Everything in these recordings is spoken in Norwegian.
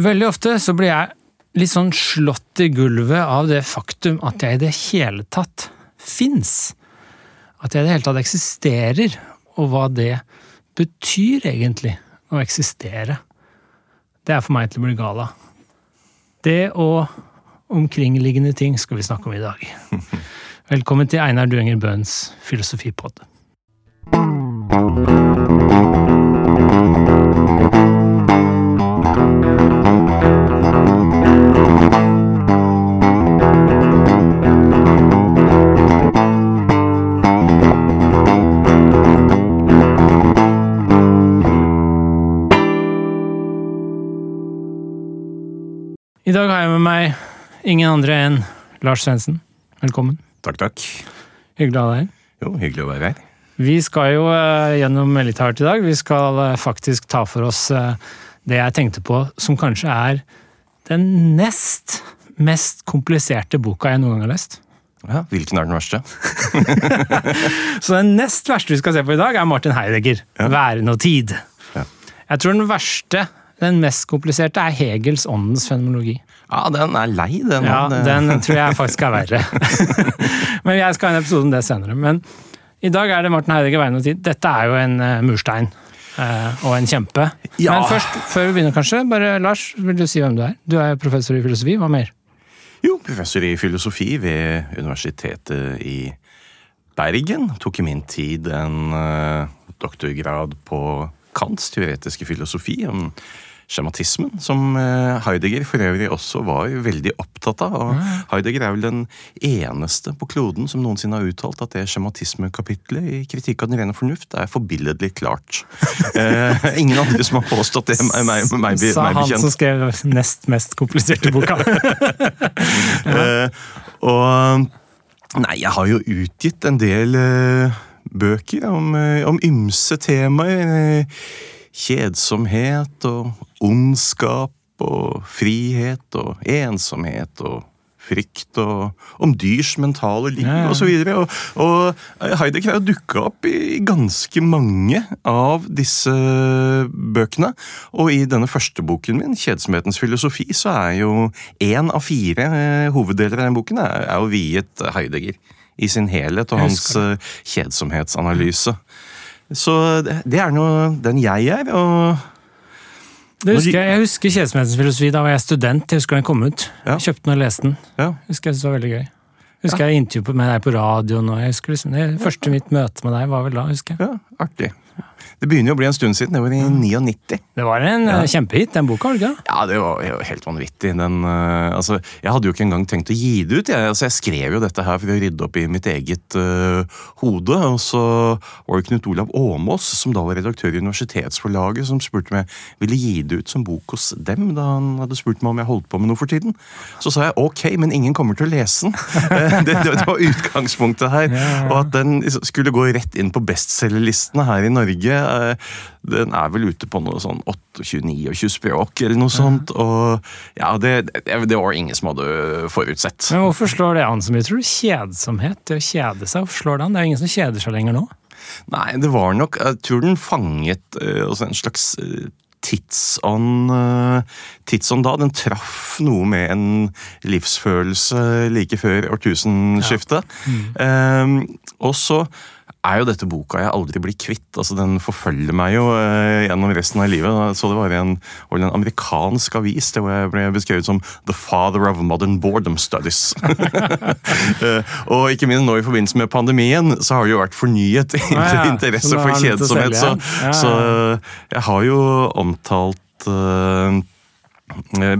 Veldig ofte så blir jeg litt sånn slått i gulvet av det faktum at jeg i det hele tatt fins. At jeg i det hele tatt eksisterer, og hva det betyr egentlig å eksistere. Det er for meg til å bli gal av. Det og omkringliggende ting skal vi snakke om i dag. Velkommen til Einar Duenger Bøhns filosofipod. Ingen andre enn Lars Svendsen. Velkommen. Takk, takk. Hyggelig å ha deg her. Jo, hyggelig å være her. Vi skal jo eh, gjennom litt hardt i dag. Vi skal eh, faktisk ta for oss eh, det jeg tenkte på som kanskje er den nest mest kompliserte boka jeg noen gang har lest. Ja, Hvilken er den verste? Så den nest verste vi skal se på i dag, er Martin Heidegger. Ja. 'Væren og tid'. Ja. Jeg tror den verste, den mest kompliserte, er Hegels åndens fenomenologi. Ja, den er lei, den. Ja, den tror jeg faktisk er verre. Men jeg skal ha en episode om det senere. Men i dag er det Martin Heidegger 'Veien og tid'. Dette er jo en eh, murstein. eh, og en kjempe. Ja. Men først, før vi begynner, kanskje, bare Lars, vil du si hvem du er? Du er professor i filosofi. Hva mer? Jo, professor i filosofi ved Universitetet i Bergen. Tok i min tid en eh, doktorgrad på Kants teoretiske filosofi om skjematismen, som eh, Heidegger for øvrig også var veldig opptatt av. Og Heidegger er vel den eneste på kloden som noensinne har uttalt at det skjematismekapitlet i Kritikk av den rene fornuft er forbilledlig klart. Eh, ingen andre som har påstått det, meg, meg, meg, meg, Sa han som skrev nest mest kompliserte boka. Eh, og Nei, jeg har jo utgitt en del eh, bøker om, eh, om ymse temaer. eh, kjedsomhet og ondskap og frihet og ensomhet og frykt og om dyrs mentale liv Ja, ja. og så videre. Og, og Heidegger har dukka opp i ganske mange av disse bøkene. Og i denne første boken min, 'Kjedsomhetens filosofi', så er jo én av fire eh, hoveddeler av den boken er, er jo viet Heidegger i sin helhet og hans eh, kjedsomhetsanalyse. Så det, det er nå den jeg er, og Det husker jeg, jeg husker Kjedsomhetens filosofi. Da var jeg student. Jeg husker den kom ut. Ja. Jeg kjøpte den og leste den. ja. Husker jeg synes det var veldig gøy. Husker jeg intervjuet med deg på radioen. og jeg husker liksom, Det første mitt møte med deg var vel da, husker jeg. ja, artig. Det begynner jo å bli en stund siden. Det var i 99. Det var en Ja. eh, kjempehit, den boka, ikke? Ja, det var jo helt vanvittig. Den, uh, altså, jeg hadde jo ikke engang tenkt å gi det ut. Jeg, altså, jeg skrev jo dette her for å rydde opp i mitt eget uh, hode. Og så var det Knut Olav Åmås, som da var redaktør i Universitetsforlaget, som spurte om jeg ville gi det ut som bok hos dem, da han hadde spurt meg om jeg holdt på med noe for tiden. Så sa jeg ok, men ingen kommer til å lese den. Det, det, det var utgangspunktet her. Ja, ja. Og at den liksom skulle gå rett inn på bestselgerlistene her i Norge. Eh, Den er vel ute på noe sånn 28-29 språk eller noe sånt. Og ja, det, det, det var ingen som hadde forutsett. Men hvorfor slår det an så mye, tror du? Kjedsomhet, det å kjede seg, hvorfor slår det an? Det er jo ingen som kjeder seg lenger nå. Nei, det var nok Jeg tror den fanget eh, en slags eh, tidsånd tidsånd da. Den traff noe med en livsfølelse like før årtusenskiftet. Eh, og så er jo dette boka jeg aldri blir kvitt. altså Den forfølger meg jo eh, gjennom resten av livet. Så det var en, en amerikansk avis det hvor jeg ble beskrevet som 'the father of modern boredom studies'. Eh, og ikke minst nå i forbindelse med pandemien, så har det jo vært fornyet ja. ja. interesse for kjedsomhet. Så. Ja, så jeg har jo omtalt eh, eh,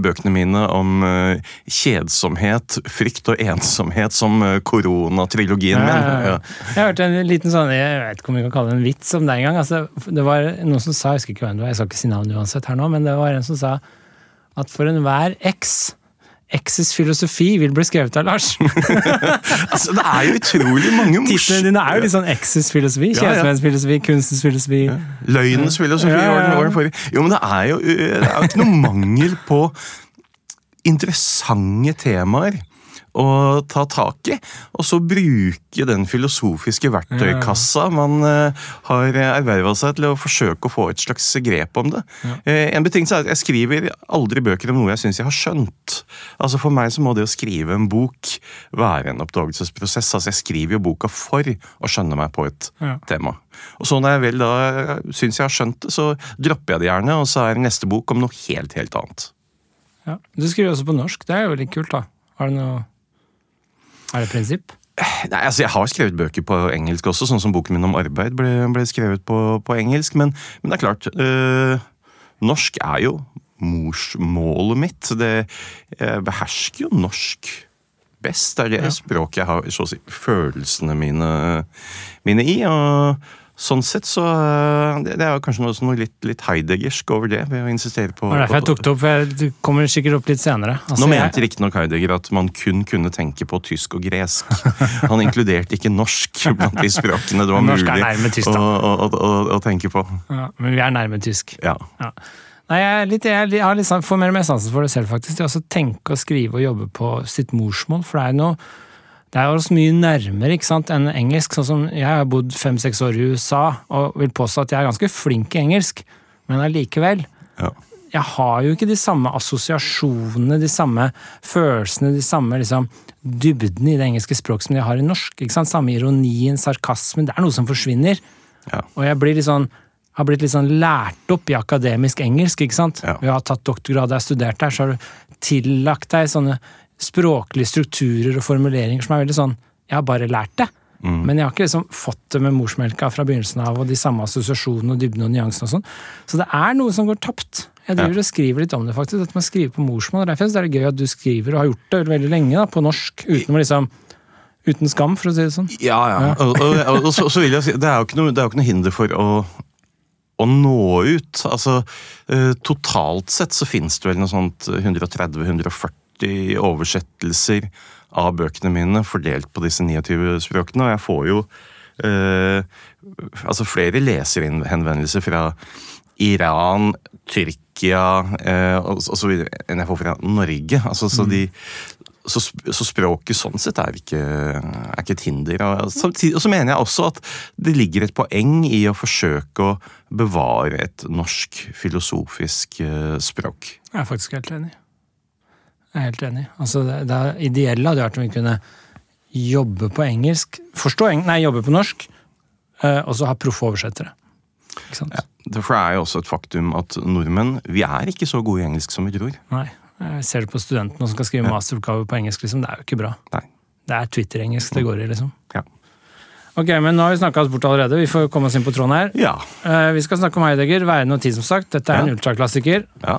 bøkene mine om eh, kjedsomhet, frykt og ensomhet som eh, koronatrilogien min. Ja, ja, Ja. Jeg hørte en liten sånn, jeg vet ikke om vi kan kalle det en vits om det engang. Altså, det var noen som sa, jeg husker ikke hvem det var, jeg skal ikke si navn uansett her nå, men det var en som sa at for enhver X, X's filosofi vil bli skrevet av Lars. Altså, det er jo utrolig mange Titlene morsomme dine er jo litt sånn X's filosofi. Ja, ja. Filosofi, kunstens filosofi. Løgnens filosofi Ja, ja, ja. Jo, men det er jo, det er jo ikke noe mangel på interessante temaer å ta tak i. Og så bruke den filosofiske verktøykassa man eh, har erverva seg til å forsøke å få et slags grep om det. Eh, en betingelse er at jeg skriver aldri bøker om noe jeg syns jeg har skjønt. Altså For meg så må det å skrive en bok være en oppdagelsesprosess. Altså Jeg skriver jo boka for å skjønne meg på et Ja. tema. Og så når jeg vel da syns jeg har skjønt det, så dropper jeg det gjerne, og så er neste bok om noe helt, helt annet. Ja. Du skriver også på norsk, det er jo litt kult, da. Har du noe Er det et prinsipp? Nei, altså Jeg har skrevet bøker på engelsk også, sånn som boken min om arbeid ble, ble skrevet på, på engelsk. Men, men det er klart, øh, norsk er jo morsmålet mitt. Det, jeg behersker jo norsk best. Det er det Ja. språket jeg har så å si, følelsene mine, mine i. og Sånn sett så øh, Det, det er jo kanskje noe, noe litt, litt Heideggersk over det, ved å insistere på Det var derfor jeg tok det opp, for det kommer sikkert opp litt senere. Altså, Nå mente riktignok Heidegger at man kun kunne tenke på tysk og gresk. Han inkluderte ikke norsk blant de språkene det var er mulig tysk, å, å, å, å tenke på. ja, Men vi er nærme tysk. Ja. Ja. Nei, jeg, er litt, jeg, er jeg har litt, får mer og mer sansen for det selv, faktisk. Det å tenke og skrive og jobbe på sitt morsmål. For det er noe det er jo så mye nærmere ikke sant, enn engelsk. sånn som Jeg har bodd fem-seks år i USA og vil påstå at jeg er ganske flink i engelsk, men allikevel ja. jeg har jo ikke de samme assosiasjonene, de samme følelsene, de samme liksom, dybden i det engelske språket som jeg har i norsk. ikke sant? Samme ironien, sarkasmen. Det er noe som forsvinner. Ja. Og jeg blir litt sånn, har blitt litt sånn lært opp i akademisk engelsk. ikke sant? Ja. Vi har tatt doktorgrad jeg har studert der, så har du tillagt deg sånne språklige strukturer og formuleringer som er veldig sånn Jeg har bare lært det. Mm. Men jeg har ikke liksom fått det med morsmelka fra begynnelsen av, og de samme assosiasjonene og dybden og nyansene og sånn. Så det er noe som går tapt. Jeg driver og skriver litt om det, faktisk. At man skriver på morsmål. Derfor er det gøy at du skriver, og har gjort det veldig lenge, da, på norsk. Uten å liksom Uten skam, for å si det sånn. Ja, ja. Og, og, og så, så vil jeg si, det er jo ikke noe, det er jo ikke noe hinder for å, å nå ut. Altså, eh, Totalt sett så finnes det vel noe sånt 130-140 oversettelser av bøkene mine fordelt på disse 29 språkene, og jeg får jo eh, altså flere leserhenvendelser fra Iran, Tyrkia eh, videre enn jeg får fra Norge. Altså, så, de, så, så språket sånn sett er ikke, er ikke et hinder. Og samtidig og så mener jeg også at det ligger et poeng i å forsøke å bevare et norsk filosofisk eh, språk. Jeg er faktisk helt enig. Jeg er helt enig. Altså, det, det ideelle hadde vært om vi kunne jobbe på engelsk, forstå engelsk, nei, jobbe på norsk, eh, og så ha proffe oversettere. Ikke sant? Derfor er jo også et faktum at nordmenn vi er ikke så gode i engelsk som vi tror. Nei. Jeg ser det på studentene som skal skrive masteroppgave på engelsk. Liksom. Det er jo ikke bra. Nei. Det er Twitter-engelsk det går i, liksom. Ja. Ok, men nå har vi snakka oss bort allerede. Vi får komme oss inn på tråden her. Ja. Eh, Vi skal snakke om Heidegger, veiene og tid, som sagt. Dette er en ultraklassiker. ja.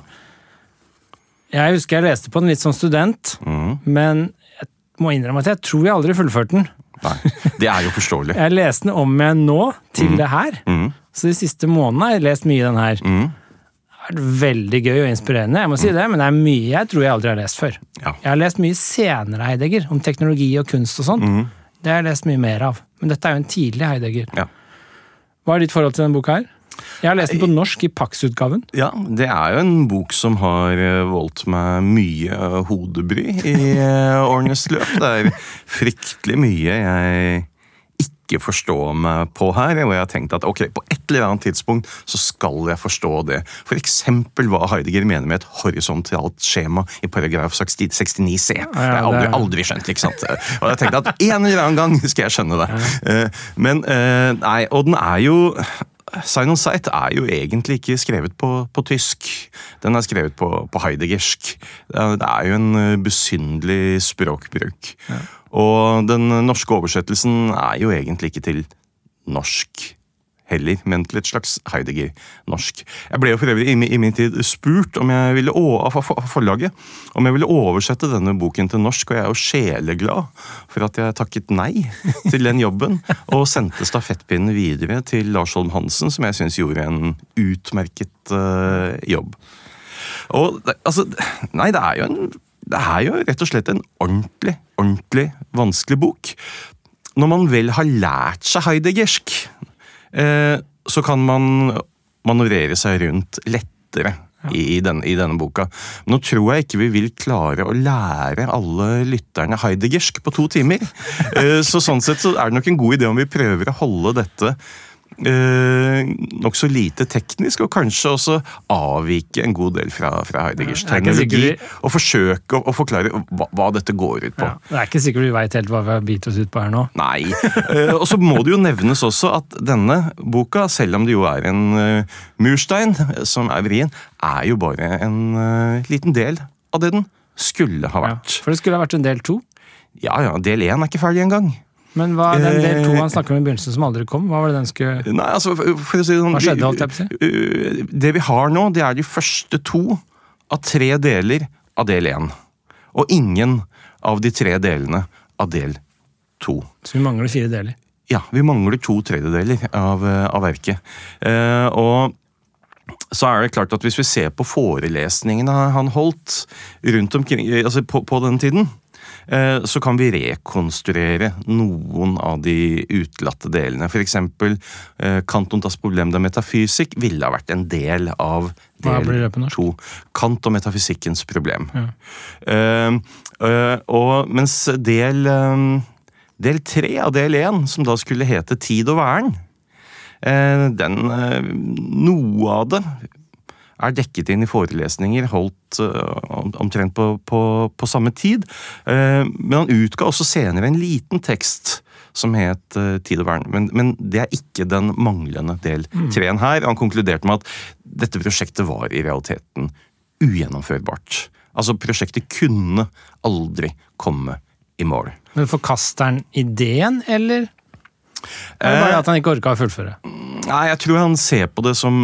Jeg husker jeg leste på den litt som student, mm. men jeg må innrømme at jeg tror jeg aldri fullførte den. Nei. Det er jo forståelig. Jeg leste den om igjen nå, til det her. Mm. Så de siste månedene har jeg lest mye i den her. Mhm. Det har vært veldig gøy og inspirerende, jeg må si det, men det er mye jeg tror jeg aldri har lest før. Ja. Jeg har lest mye senere Heidegger, om teknologi og kunst og sånn. Mhm. Det har jeg lest mye mer av. Men dette er jo en tidlig Heidegger. Ja. Hva er ditt forhold til denne boka her? Jeg har lest den på norsk i Pax-utgaven. Ja, det er jo en bok som har eh, voldt meg mye hodebry i eh, årenes løp. Det er fryktelig mye jeg ikke forstår meg på her, og jeg har tenkt at ok, på et eller annet tidspunkt så skal jeg forstå det. For eksempel hva Heidegger mener med et horisontalt skjema i paragraf 69c. Det har jeg aldri, aldri skjønt, ikke sant? Og jeg tenkte at en eller annen gang skal jeg skjønne det. Eh, Men nei, og den er jo Sign on Sight er jo egentlig ikke skrevet på, på tysk. Den er skrevet på, på heidegersk. Det er- jo en eh, besynderlig språkbruk. Og den norske oversettelsen er jo egentlig ikke til norsk heller, men til et slags Heidegger-norsk. Jeg ble jo for øvrig i, min- tid spurt om jeg ville av forlaget om jeg ville oversette denne boken til norsk, og jeg er jo sjeleglad for at jeg takket nei til den jobben, og sendte stafettpinnen videre til Lars Holm Hansen, som jeg syns gjorde en utmerket uh, jobb. Og altså, nei, det er jo en det er jo rett og slett en ordentlig, ordentlig vanskelig bok. Når man vel har lært seg heideggersk, så kan man manøvrere seg rundt lettere i, den, i, denne boka. Nå tror jeg ikke vi vil klare å lære alle lytterne heidegersk på to timer. så sånn sett så er det nok en god idé om vi prøver å holde dette eh, nokså lite teknisk, og kanskje også avvike en god del fra, fra Heideggers Ja, er sikkert Og forsøke å, å forklare hva, hva dette går ut på. Ja, det er ikke sikkert vi veit helt hva vi har bitt oss ut på her nå. Nei. Eh, og så må det jo nevnes også at denne boka, selv om det jo er en uh, murstein som er vrien, er jo bare en uh, liten del av det den skulle ha Ja. vært. For det skulle ha vært en del to. Ja ja, del én er ikke ferdig engang. Men hva, den del to Eh, han snakker om i begynnelsen som aldri kom, hva var det den skulle Nei, altså, for å si sånn Hva skjedde, holdt jeg på å si? øh, Det vi har nå, det er de første to av tre deler av del én. Og ingen av de tre delene av del to. Så vi mangler fire deler. Ja, vi mangler to tredjedeler av, eh, av verket. Eh, og så er det klart at hvis vi ser på forelesningene han holdt rundt omkring, altså på, på den tiden, eh, så kan vi rekonstruere noen av de utelatte delene. For eksempel eh, das Problem der Metafysik ville ha vært en del av del to. Kant og metafysikkens problem. Ja. Eh, eh, og mens del eh, Del tre av del én, som da skulle hete Tid og eh, den eh, Noe av det er dekket inn i forelesninger holdt eh, omtrent på, på, på samme tid. Eh, men han utga også senere en liten tekst som het eh, Tid og vern. Men, men det er ikke den manglende del treen her. Han konkluderte med at dette prosjektet var i realiteten ugjennomførbart. Altså, prosjektet kunne aldri komme i mål. Men forkaster han ideen, eller? Eller bare at han ikke orka å fullføre? Nei, jeg tror han ser på det som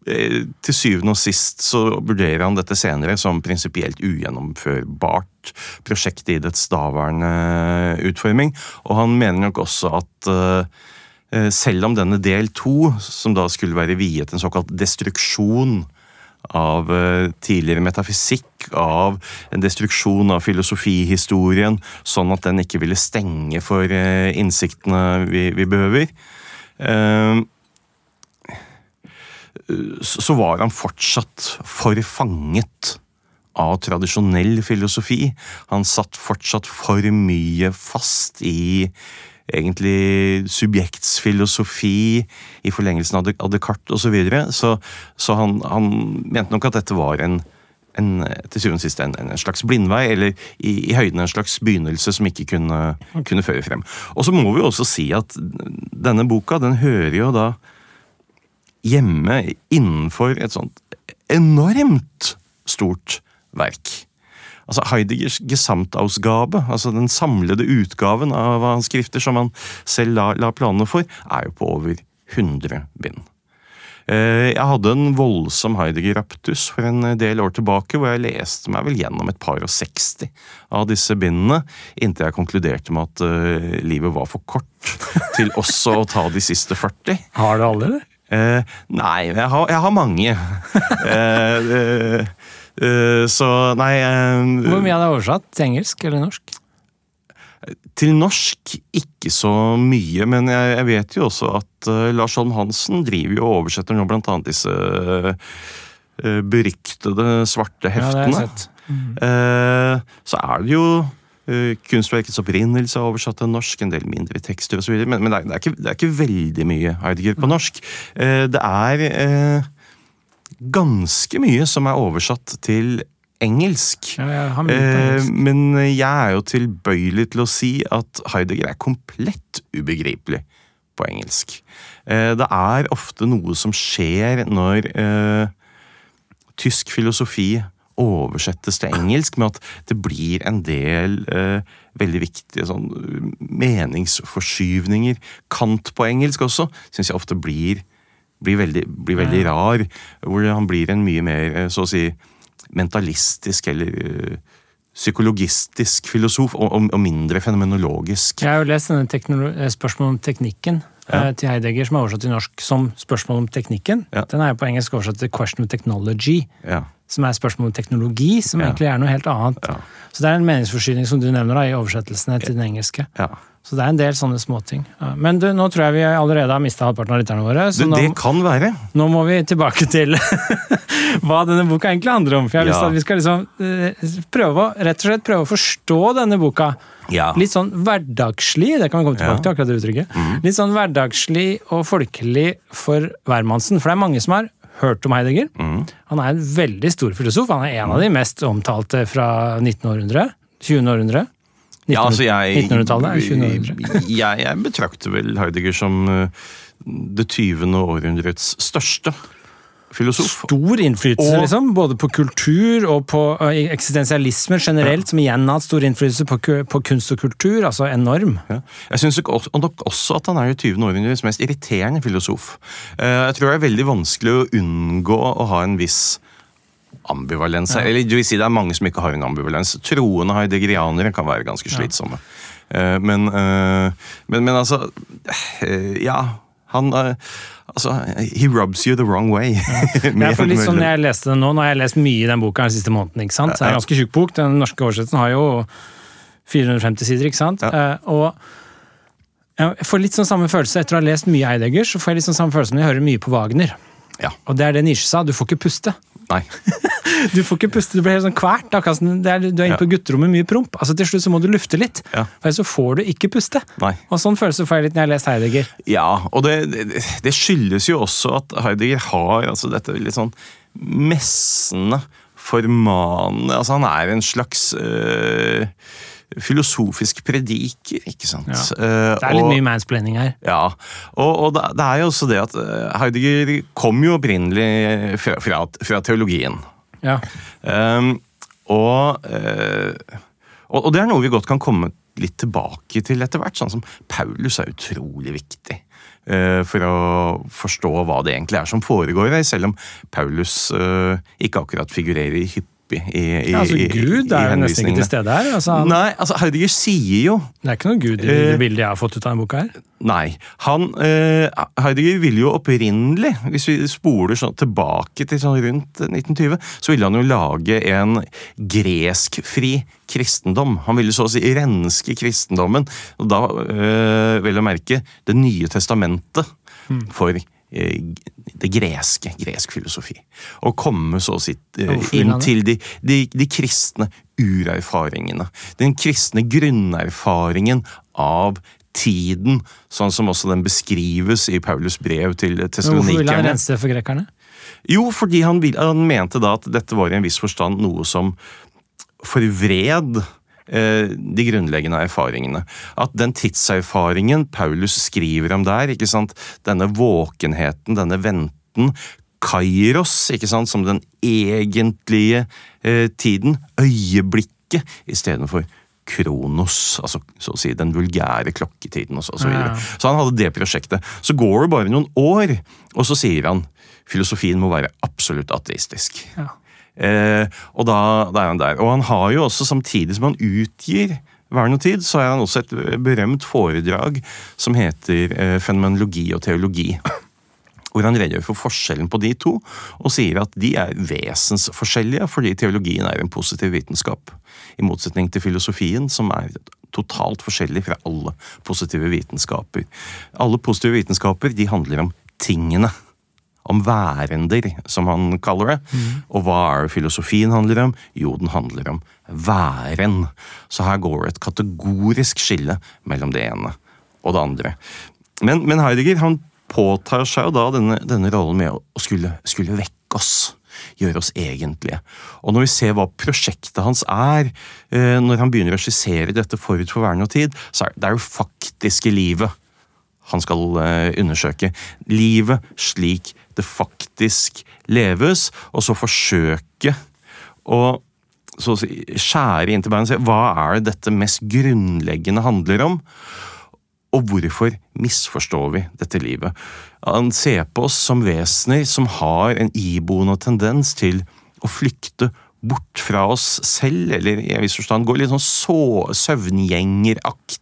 Til syvende og sist så vurderer han dette senere som prinsipielt ugjennomførbart prosjekt i dets daværende utforming. Og han mener nok også at eh, selv om denne del to, som da skulle være viet en såkalt destruksjon av eh, tidligere metafysikk, av en destruksjon av filosofihistorien, sånn at den ikke ville stenge for eh, innsiktene vi, vi behøver. Så var han fortsatt forfanget av tradisjonell filosofi. Han satt fortsatt for mye fast i egentlig subjektsfilosofi, i forlengelsen av Descartes osv. Så, videre. så Så han, han mente nok at dette var en, en til syvende og sist en, en slags blindvei, eller i, i høyden en slags begynnelse som ikke kunne, kunne føre frem. Og så må vi også si at denne boka den hører jo da hjemme innenfor et sånt enormt stort verk. Altså Heideggers Gesamtausgabe, altså den samlede utgaven av hans skrifter som han selv la, la planene for, er jo på over 100 bind. Eh, Jeg hadde en voldsom Heidegger-raptus for en del år tilbake, hvor jeg leste meg vel gjennom et par og 60 av disse bindene, inntil jeg konkluderte med at eh, livet var for kort til også å ta de siste 40. Har du alle, eller? Eh, nei, jeg har, jeg har mange. eh, eh, eh, så nei Hvor mye er det oversatt til engelsk eller norsk? Til norsk ikke så mye, men jeg, jeg vet jo også at Lars Holm Hansen driver jo og oversetter nå blant annet disse beryktede svarte Ja, det har jeg heftene. sett. Eh, så er det jo eh, kunstverkets opprinnelse er oversatt til norsk, en del mindre tekster osv. Men, men det, er, det, er ikke, det er ikke veldig mye Heidegger på norsk. Eh, det er eh, ganske mye som er oversatt til engelsk. Ja, jeg engelsk. men jeg er jo tilbøyelig til å si at Heidegger er komplett ubegripelig på engelsk. Eh, det er ofte noe som skjer når eh, tysk filosofi oversettes til engelsk, med at det blir en del eh, veldig viktige sånn, meningsforskyvninger. Kant på engelsk også syns jeg ofte blir, blir veldig, blir veldig rar. Hvor han blir en mye mer, eh, så å si, mentalistisk eller eh, psykologistisk filosof, og, og, og mindre fenomenologisk. Jeg har jo lest denne eh, spørsmål om teknikken Ja. eh, til Heidegger, som er oversatt til norsk som spørsmål om teknikken. Ja. Den er jo på engelsk oversatt til question of technology, Ja, som er spørsmål om teknologi, som Ja. egentlig er noe helt annet. ja, Så det er en meningsforsyning, som du nevner da, i oversettelsene til den engelske. ja. Så det er en del sånne småting. Ja. Men du, nå tror jeg vi allerede har mista halvparten av lytterne våre. Så Det, nå, det kan være. nå må vi tilbake til hva denne boka egentlig handler om. For jeg har lyst til at vi skal liksom eh, prøve rett og slett prøve å forstå denne boka. Ja. Litt sånn hverdagslig, det kan vi komme tilbake Ja. Til. akkurat det uttrykket. Litt sånn hverdagslig og folkelig for hvermannsen. For det er mange som har hørt om Heidegger. Mm. Han er en veldig stor filosof. Han er en av de mest omtalte fra 1900-århundre. 20. århundre. Ja, altså jeg, 1900-tallet er 20. århundre. jeg, jeg betrakter vel Heidegger som uh, det 20. århundrets største filosof. Stor innflytelse, Og- liksom. Både på kultur og på eh, eksistensialisme generelt, som igjen har hatt stor innflytelse på, på kunst og kultur. Altså enorm. Ja. Jeg syns nok også- at han er det 20. århundrets mest irriterende filosof. Eh, Jeg tror det er veldig vanskelig å unngå å ha en viss ambivalens. her. Eller du vil si det er mange som ikke har en ambivalens. Troende haidegrianere kan være ganske slitsomme. Eh, Men, men, men altså Ja, han eh, Altså, he rubs you the wrong way. Jeg får litt sånn, jeg leste den nå, nå har jeg lest mye i den boka den siste måneden. ikke sant? Så det er en ganske tjukk bok. Den norske oversettelsen har jo 450 sider, ikke sant? Ja. Eh, og jeg får litt sånn samme følelse etter å ha lest mye Eidegger, så får jeg litt sånn samme følelse når jeg hører mye på Wagner. Ja. Og det er det Nisje sa, du får ikke puste. Nei. Du får ikke puste, du blir helt sånn kvært. Det er, du er inne på gutterommet mye promp. Altså Til slutt så må du lufte litt, Ja. for ellers så får du ikke puste. Nei. Og sånn følelse får jeg litt når jeg har lest Heidegger. Ja, og det, det, det skyldes jo også at Heidegger har altså dette litt sånn messende, formanende Altså han er en slags øh, filosofisk prediker, ikke sant? Ja. Eh, Det er litt og- mye mansplaining her. Ja, og, og det, er jo også det at eh, Heidegger kom jo opprinnelig fra, fra, fra teologien. Ja. Um, og, og, det er noe vi godt kan komme litt tilbake til etter hvert. Sånn som Paulus er utrolig viktig for å forstå hva det egentlig er som foregår her, selv om Paulus ikke akkurat figurerer hyppig i, i, Ja, altså Gud er jo nesten ikke til stede her. Altså, han, Nei, altså Heidegger sier jo det er ikke noe Gud i Eh, det bildet jeg har fått ut av denne boka her. Nei. Han, eh, Heidegger ville jo opprinnelig, hvis vi spoler sånn tilbake til sånn rundt 1920, så ville han jo lage en greskfri kristendom. Han ville så å si renske kristendommen, og da eh, vel å merke Det nye testamentet for eh, det greske, gresk filosofi. Og komme så å si eh, vil inn til de, de, de kristne urerfaringene. Den kristne grunnerfaringen av tiden, sånn som også den beskrives i Paulus brev til Men hvorfor ville han rense for grekerne? Jo, fordi han, vil, han mente da at dette var i en viss forstand noe som forvred eh, de grunnleggende erfaringene. At den tidserfaringen Paulus skriver om der, ikke sant? denne våkenheten, denne venten, kairos, ikke sant? som den egentlige eh, tiden, øyeblikket, istedenfor kronos, altså så å si den vulgære klokketiden og så, og så videre. Så han hadde det prosjektet. Så går det bare noen år, og så sier han filosofien må være absolutt ateistisk. Ja. Eh, og da, da er han der. Og han har jo også, samtidig som han utgir Vern og tid, så har han også et berømt foredrag som heter eh, Fenomenologi og teologi. Hvor han redegjør for forskjellen på de to, og sier at de er vesensforskjellige fordi teologien er en positiv vitenskap. I motsetning til filosofien, som er totalt forskjellig fra alle positive vitenskaper. Alle positive vitenskaper de handler om tingene om værender, som han kaller det. Og hva er det filosofien handler om? Jo, den handler om væren. Så her går det et kategorisk skille mellom det ene og det andre. Men, men Heidegger han påtar seg jo da denne, denne rollen med å skulle, skulle vekke oss. Gjøre oss egentlige. Og når vi ser hva prosjektet hans er, eh, når han begynner å skissere dette forut for vern og tid, så er det jo faktiske livet han skal eh, undersøke. Livet slik det faktisk leves, og så forsøke å så å si, skjære inn til beinet og se hva er det dette mest grunnleggende handler om, og hvorfor misforstår vi dette livet? Han ser på oss som vesener som har en iboende tendens til å flykte bort fra oss selv, eller i en viss forstand gå litt sånn så, søvngjengeraktig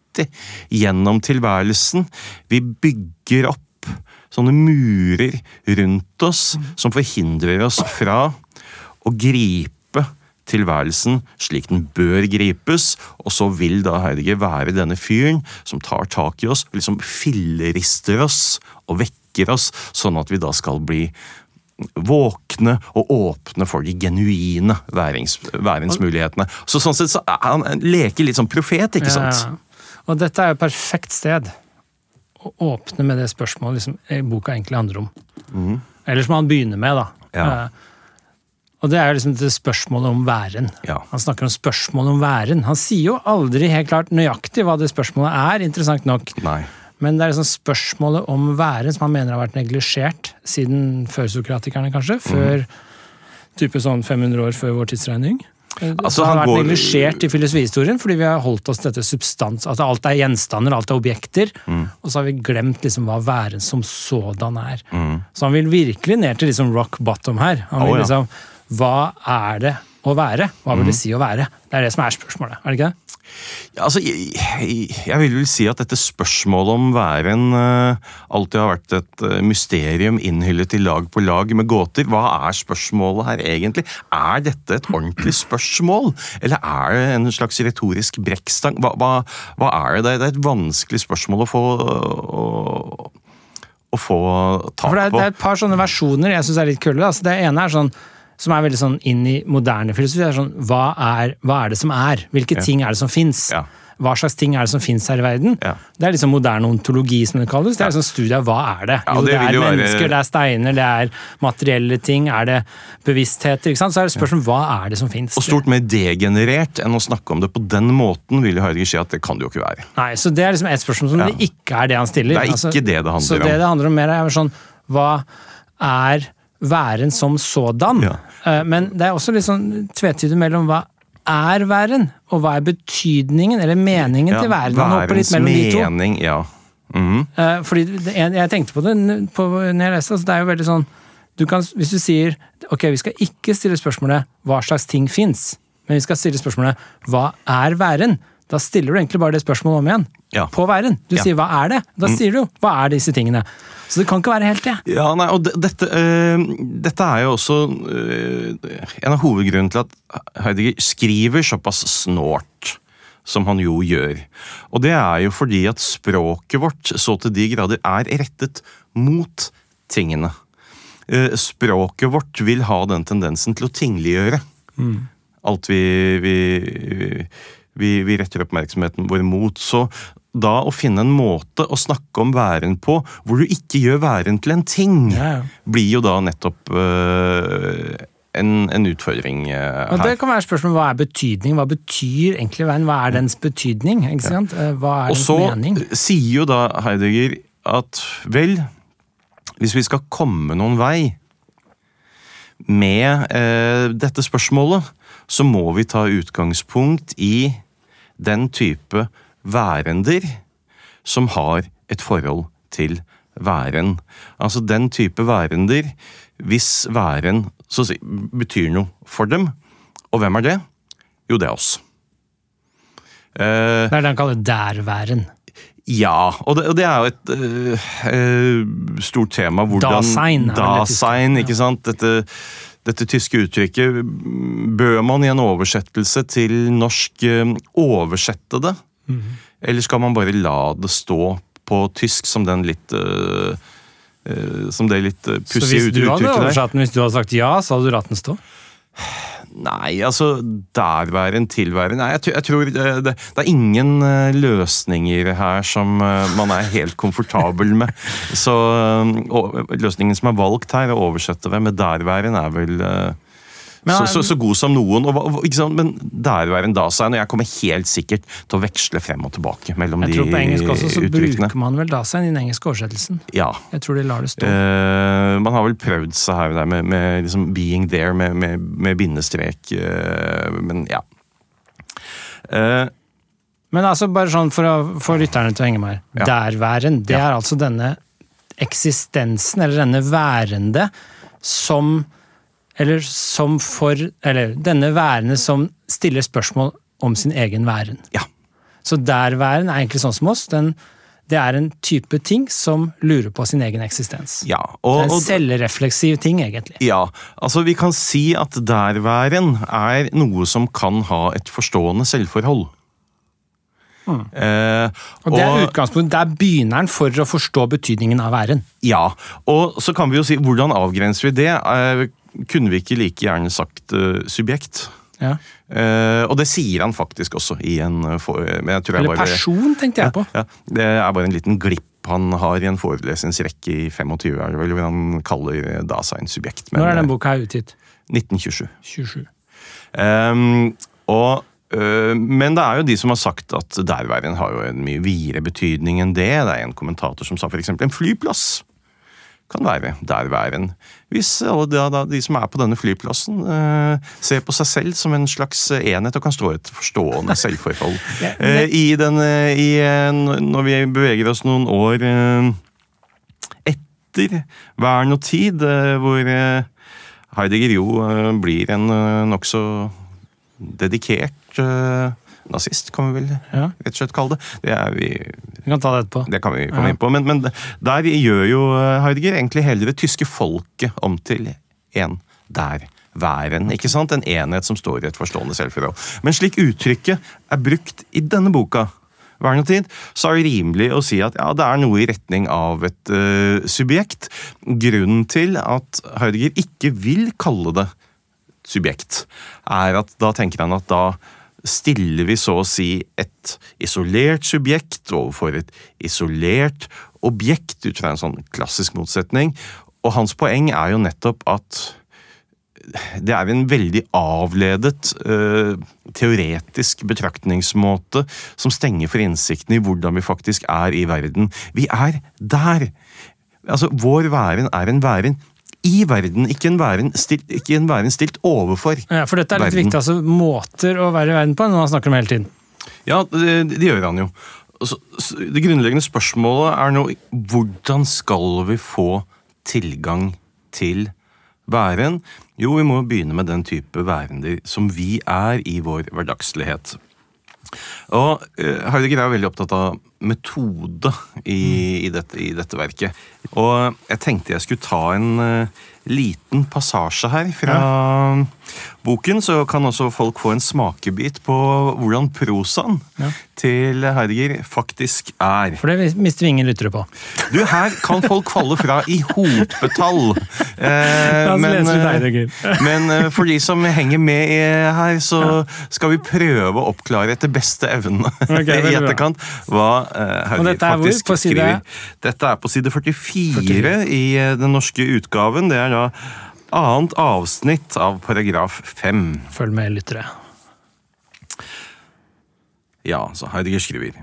gjennom tilværelsen. Vi bygger opp sånne murer rundt oss som forhindrer oss fra å gripe tilværelsen slik den bør gripes, og så vil da Heidegger være denne fyren som tar tak i oss, liksom fillerister oss og vekker oss, sånn at vi da skal bli våkne og åpne for de genuine værings, væringsmulighetene. Så sånn sett så er han leker litt som profet, ikke sant? Ja, ja. Og dette er jo et perfekt sted å åpne med det spørsmålet liksom, boka egentlig handler om. Eller som han begynner med, da. Ja. Eh, og det er liksom det spørsmålet om væren. Ja. Han snakker om spørsmålet om væren. Han sier jo aldri helt klart nøyaktig hva det spørsmålet er, interessant nok. Nei. Men det er liksom spørsmålet om væren som han mener har vært neglisjert siden før sokratikerne, kanskje. Før Før type sånn 500 år før vår tidsregning. Altså, det har vært går- neglisjert i filosofihistorien fordi vi har holdt oss til dette substans, at alt er gjenstander, alt er objekter. Mm. Og så har vi glemt liksom hva væren som sådan er. Mm. Så han vil virkelig ned til liksom rock bottom her. Han vil oh, ja. liksom, Hva er det å være? Hva Mm. vil det si å være? Det er det som er spørsmålet, er det ikke det? Ja, altså, jeg, jeg jeg vil vel si at dette spørsmålet om væren eh, alltid har vært et eh, mysterium innhyllet i lag på lag med gåter. Hva er spørsmålet her egentlig? Er dette et ordentlig spørsmål? Eller er det en slags retorisk brekkstang? Hva, hva, hva er det? Det er et vanskelig spørsmål å få å, å få tak For det er, på. det er et par sånne versjoner jeg syns er litt kule. Altså, det ene er sånn som er veldig sånn inn i moderne filosofi. Er sånn, hva er, hva er det som er? Hvilke Ja. ting er det som fins? Ja. Hva slags ting er det som fins her i verden? Ja. Det er liksom moderne ontologi, som det kalles. Det er liksom studie av hva er det? Jo, det det, er jo være- mennesker, det er steiner, det er materielle ting, er det bevisstheter? ikke sant? Så er det spørsmål hva er det som fins? Og stort mer degenerert enn å snakke om det på den måten, vil Heidegger si at det kan det jo ikke være. Nei, så det er liksom et spørsmål som det ikke er det han stiller. Det er ikke det det handler så om. det det handler om mer er sånn, hva er væren som sådan? Ja. Eh, Men det er også litt sånn tvetydig mellom hva er væren, og hva er betydningen, eller meningen til væren. Han hopper litt mellom de to. mening, ja. Mm -hmm. Fordi jeg, jeg tenkte på det på, når jeg leste, altså det er jo veldig sånn du kan, Hvis du sier ok, vi skal ikke stille spørsmålet hva slags ting fins, men vi skal stille spørsmålet hva er væren? Da stiller du egentlig bare det spørsmålet om igjen. Ja. På væren. Du Ja. Mm. sier hva er det? Da sier du jo hva er disse tingene. Så det kan ikke være helt det. Ja, nei, og de- dette, øh, dette er jo også øh, en av hovedgrunnene til at Heidegger skriver såpass snålt som han jo gjør. Og det er jo fordi at språket vårt så til de grader er rettet mot tingene. Eh, språket vårt vil ha den tendensen til å tingliggjøre alt vi, vi, vi, vi retter oppmerksomheten vår mot. Så da å finne en måte å snakke om væren på hvor du ikke gjør væren til en ting, ja. blir jo da nettopp øh, en, en utfordring øh, Og det kan være spørsmål hva er betydning? Hva betyr egentlig veien? Hva er dens betydning? Ikke sant? Eh, Hva er Og dens så sier jo da Heidegger at vel, hvis vi skal komme noen vei med eh, dette spørsmålet, så må vi ta utgangspunkt i den type værender som har et forhold til væren. Altså den type værender hvis væren så si, betyr noe for dem. Og hvem er det? Jo, det er oss. Eh, Det er det han kaller der-væren. ja, og det, og det er jo et øh, øh, stort tema. Hvordan Dasein Dasein, ikke sant? Dette, dette tyske uttrykket Bør man i en oversettelse til norsk øh, oversette det? Mhm. Eller skal man bare la det stå på tysk som den litt uh, uh, Som det litt Så pussige hvis du hadde uttrykket der? oversatt den, hvis du hadde sagt ja, så hadde du latt den stå? Nei, altså derværen, tilværen Nei, jeg, jeg tror det, det, det er ingen løsninger her som man er helt komfortabel med. Så løsningen som er valgt her, å oversette det med derværen, er vel så, så, så god som noen. Og, sant? Men derværen da seg, og jeg kommer helt sikkert til å veksle frem og tilbake mellom Jeg de tror på engelsk også så uttrykkene. bruker man vel dasein i den engelske oversettelsen. Ja. Jeg tror de lar det stå. Uh, man har vel prøvd seg her og der med, med liksom 'being there' med, med, med bindestrek, uh, men ja. Uh, Men altså bare sånn for å få lytterne til å henge med her. Ja. Derværen, det det er altså denne eksistensen, eller denne værende, som Eller som for Eller denne værende som stiller spørsmål om sin egen væren. ja. Så der-væren er egentlig sånn som oss. Den, det er en type ting som lurer på sin egen eksistens. Ja, Det og, er en selvrefleksiv ting, egentlig. ja, altså vi kan si at der-væren er noe som kan ha et forstående selvforhold. Eh, Hmm. Og det er utgangspunktet, der begynner begynneren for å forstå betydningen av væren. Ja, og så kan vi jo si, hvordan avgrenser vi det? Kunne vi ikke like gjerne sagt eh, subjekt? Ja. Uh, og det sier han faktisk også i en eh, for, men jeg tror jeg Eller bare, person, tenkte jeg på. Ja, det er bare en liten glipp han har i en forelesningsrekke i 25, er det vel, hvor han kaller Dasein subjekt. Men, Når er den boka her utgitt? 1927. 27. Ehm, og, men det er jo de som har sagt at derværen har jo en mye videre betydning enn det. Det er en kommentator som sa f.eks. en flyplass kan være der væren. Hvis alle da, da, de som er på denne flyplassen eh, ser på seg selv som en slags enhet og kan stå et forstående selvforhold. Eh, I den, eh, i, eh, når vi beveger oss noen år eh, etter vern og tid, eh, hvor Heidegger jo blir en nokså dedikert nazist, kan vi vel Ja. rett og slett kalle det. Det, er vi, Vi kan ta det etterpå. det kan vi komme Ja. inn på. Men, men der gjør jo eh, Heidegger egentlig hele det tyske folket om til en der væren. ikke sant? En enhet som står i et forstående selvforhold. Men slik uttrykket er brukt i denne boka, tid, så er det rimelig å si at ja, det er noe i retning av et uh, subjekt. Grunnen til at Heidegger ikke vil kalle det subjekt, er at da tenker han at da stiller vi så å si et isolert subjekt overfor et isolert objekt ut fra en sånn klassisk motsetning. Og hans poeng er jo nettopp at det er en veldig avledet uh, teoretisk betraktningsmåte som stenger for innsikten i hvordan vi faktisk er i verden. Vi er der! Altså, Vår væren er en væren i verden, ikke en verden stilt, ikke en verden stilt overfor. verden. Ja, for dette er litt Verden. viktig. altså Måter å være i verden på, når han snakker om hele tiden. Ja, det, det gjør han jo. Så, så det grunnleggende spørsmålet er nå hvordan skal vi få tilgang til væren? Jo, vi må begynne med den type værender som vi er i vår hverdagslighet. Og eh, Heidegger er veldig opptatt av metode i, i, dette, i dette verket. Og jeg tenkte jeg skulle ta en eh, liten passasje her fra boken, så kan også folk få en smakebit på hvordan prosaen Ja. til Heidegger faktisk er. For det mister vi ingen lyttere på. Du, her kan folk falle fra i hopetall. Eh, men, eh, men eh, for de som henger med her, så skal vi prøve å oppklare etter beste evne okay, i etterkant hva eh, Heidegger er hvor? faktisk side- skriver. Dette er på side 44 i eh, den norske utgaven. Det er da annet avsnitt av paragraf 5. Følg med, lyttere. Ja, så Heidegger skriver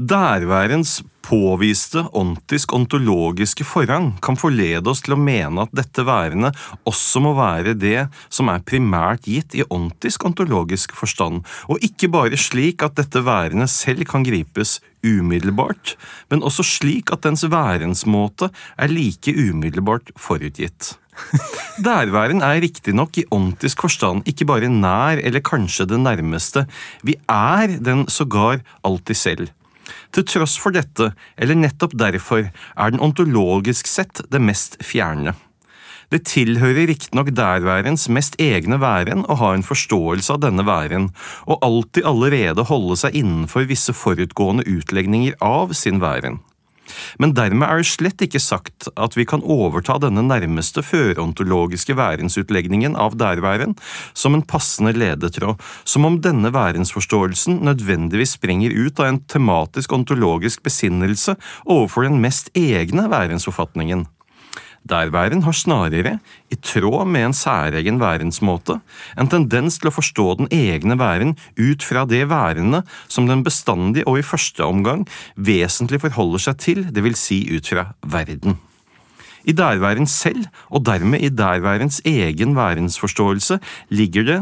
Derværens påviste ontisk-ontologiske forrang kan forlede oss til å mene at dette værende også må være det som er primært gitt i ontisk-ontologisk forstand, og ikke bare slik at dette værende selv kan gripes umiddelbart, men også slik at dens værensmåte er like umiddelbart forutgitt. Derværen er riktignok i åndtisk forstand ikke bare nær eller kanskje det nærmeste, vi er den sågar alltid selv. Til tross for dette, eller nettopp derfor, er den ontologisk sett det mest fjerne. Det tilhører riktignok derværens mest egne væren å ha en forståelse av denne væren, og alltid allerede holde seg innenfor visse forutgående utlegninger av sin væren. Men dermed er det slett ikke sagt at vi kan overta denne nærmeste førontologiske værensutlegningen av derværen som en passende ledetråd, som om denne værensforståelsen nødvendigvis springer ut av en tematisk ontologisk besinnelse overfor den mest egne værensforfatningen. Derværen har snarere, i tråd med en særegen værensmåte, en tendens til å forstå den egne væren ut fra det værende som den bestandig og i første omgang vesentlig forholder seg til, det vil si ut fra verden. I derværen selv, og dermed i derværens egen værensforståelse, ligger det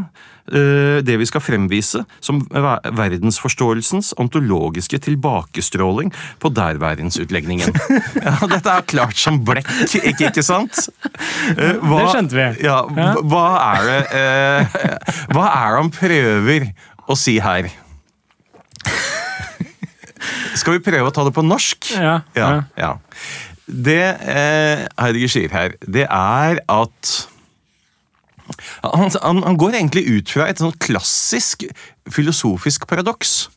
det vi skal fremvise som verdensforståelsens ontologiske tilbakestråling på derværensutlegningen. Ja, dette er klart som blekk, ikke, ikke sant? Eh, hva- Det skjønte vi. Ja, hva- er det eh, Hva er det han prøver å si her? Skal vi prøve å ta det på norsk? Ja. ja. ja. Det eh, Heidegger sier her, det er at han, han, han går egentlig ut fra et sånn klassisk filosofisk paradoks.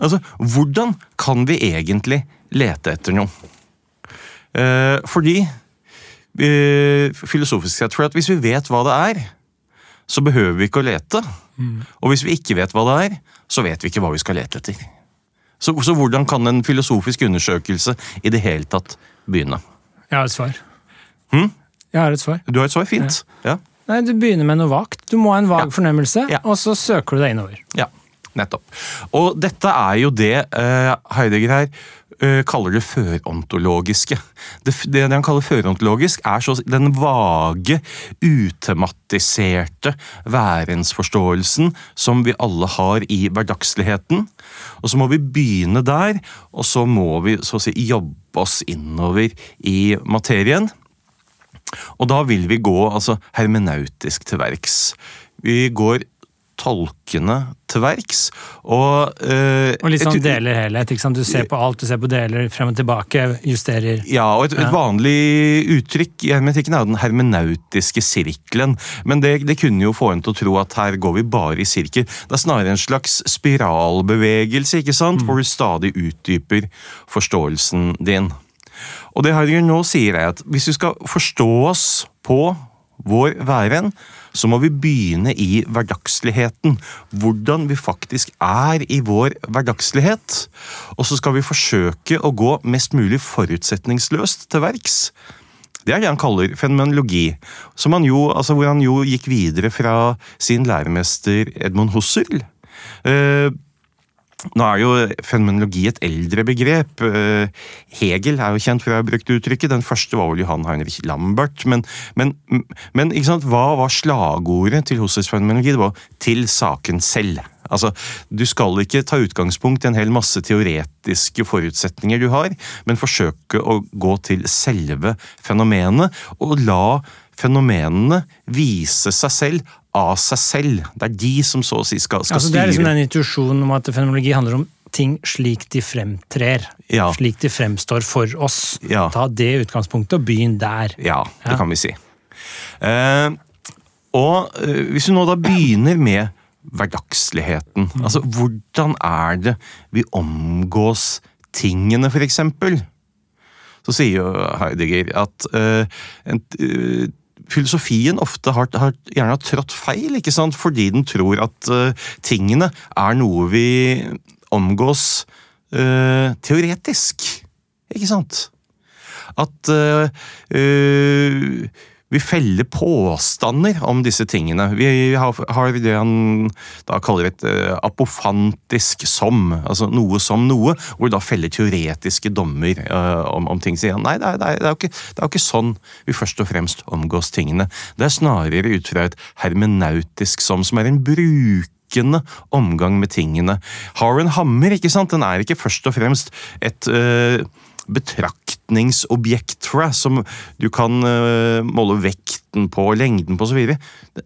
Altså, hvordan kan vi egentlig lete etter noe? Eh, fordi eh, Filosofisk sett, for at hvis vi vet hva det er, så behøver vi ikke å lete. Og hvis vi ikke vet hva det er, så vet vi ikke hva vi skal lete etter. Så, så hvordan kan en filosofisk undersøkelse i det hele tatt begynne? Jeg har et svar. Hm? Jeg har et svar. Du har et svar, fint. Ja. Nei, Du begynner med noe vagt. Du må ha en vag Ja. fornemmelse, Ja. og så søker du deg innover. ja, nettopp. Og dette er jo det uh, Heidegger her uh, kaller det førontologiske. Det, det han kaller førontologisk, er så den vage, utematiserte værensforståelsen som vi alle har i hverdagsligheten. Og så må vi begynne der, og så må vi så si jobbe oss innover i materien. Og da vil vi gå altså, hermenautisk til verks. Vi går tolkende til verks. Og, eh, Og litt sånn et- deler helhet. ikke sant? Du ser på alt, du ser på deler, frem og tilbake, justerer. Ja, og et, et vanlig uttrykk i hermetikken er den hermenautiske sirkelen. Men det, det kunne jo få en til å tro at her går vi bare i sirkel. Det er snarere en slags spiralbevegelse, ikke sant? hvor du stadig utdyper forståelsen din. Og det Heidegger nå sier er at hvis vi skal forstå oss på vår væren, så må vi begynne i hverdagsligheten. Hvordan vi faktisk er i vår hverdagslighet. Og så skal vi forsøke å gå mest mulig forutsetningsløst til verks. Det er det han kaller fenomenologi, jo, altså hvor han jo gikk videre fra sin læremester Edmund Husserl. Eh, nå er jo fenomenologi et eldre begrep. Eh, Hegel er jo kjent for å ha brukt uttrykket. Den første var vel Johan Heinrich Lambert. Men, men, men hva var slagordet til Husserls fenomenologi? Det var 'til saken selv'. Altså, Du skal ikke ta utgangspunkt i en hel masse teoretiske forutsetninger du har, men forsøke å gå til selve fenomenet, og la fenomenene vise seg selv av seg selv. Det er de som så å si skal, skal Altså, det er liksom styre. den intuisjonen om at fenomenologi handler om ting slik de fremtrer. Ja. Slik de fremstår for oss. Ja. Ta det utgangspunktet og begynn der. Ja, det kan vi si. Eh, og eh, hvis vi nå da begynner med hverdagsligheten, altså hvordan er det vi omgås tingene, for eksempel? Så sier jo Heidegger at eh, en, filosofien ofte har, har gjerne har trådt feil, ikke sant? fordi den tror at uh, tingene er noe vi omgås uh, teoretisk. Ikke sant? At uh, vi feller påstander om disse tingene. Vi har, har det han da kaller et eh, apofantisk som, altså noe som noe, hvor vi da feller teoretiske dommer eh, om, om ting. Sier han nei, det er, det, er, ikke, det er jo ikke sånn vi først og fremst omgås tingene. Det er snarere ut fra et hermenautisk som, som er en brukende omgang med tingene. Har en hammer, ikke sant? Den er ikke først og fremst et eh, betraktningsobjekt for deg, som du kan uh, måle vekten på, lengden på osv.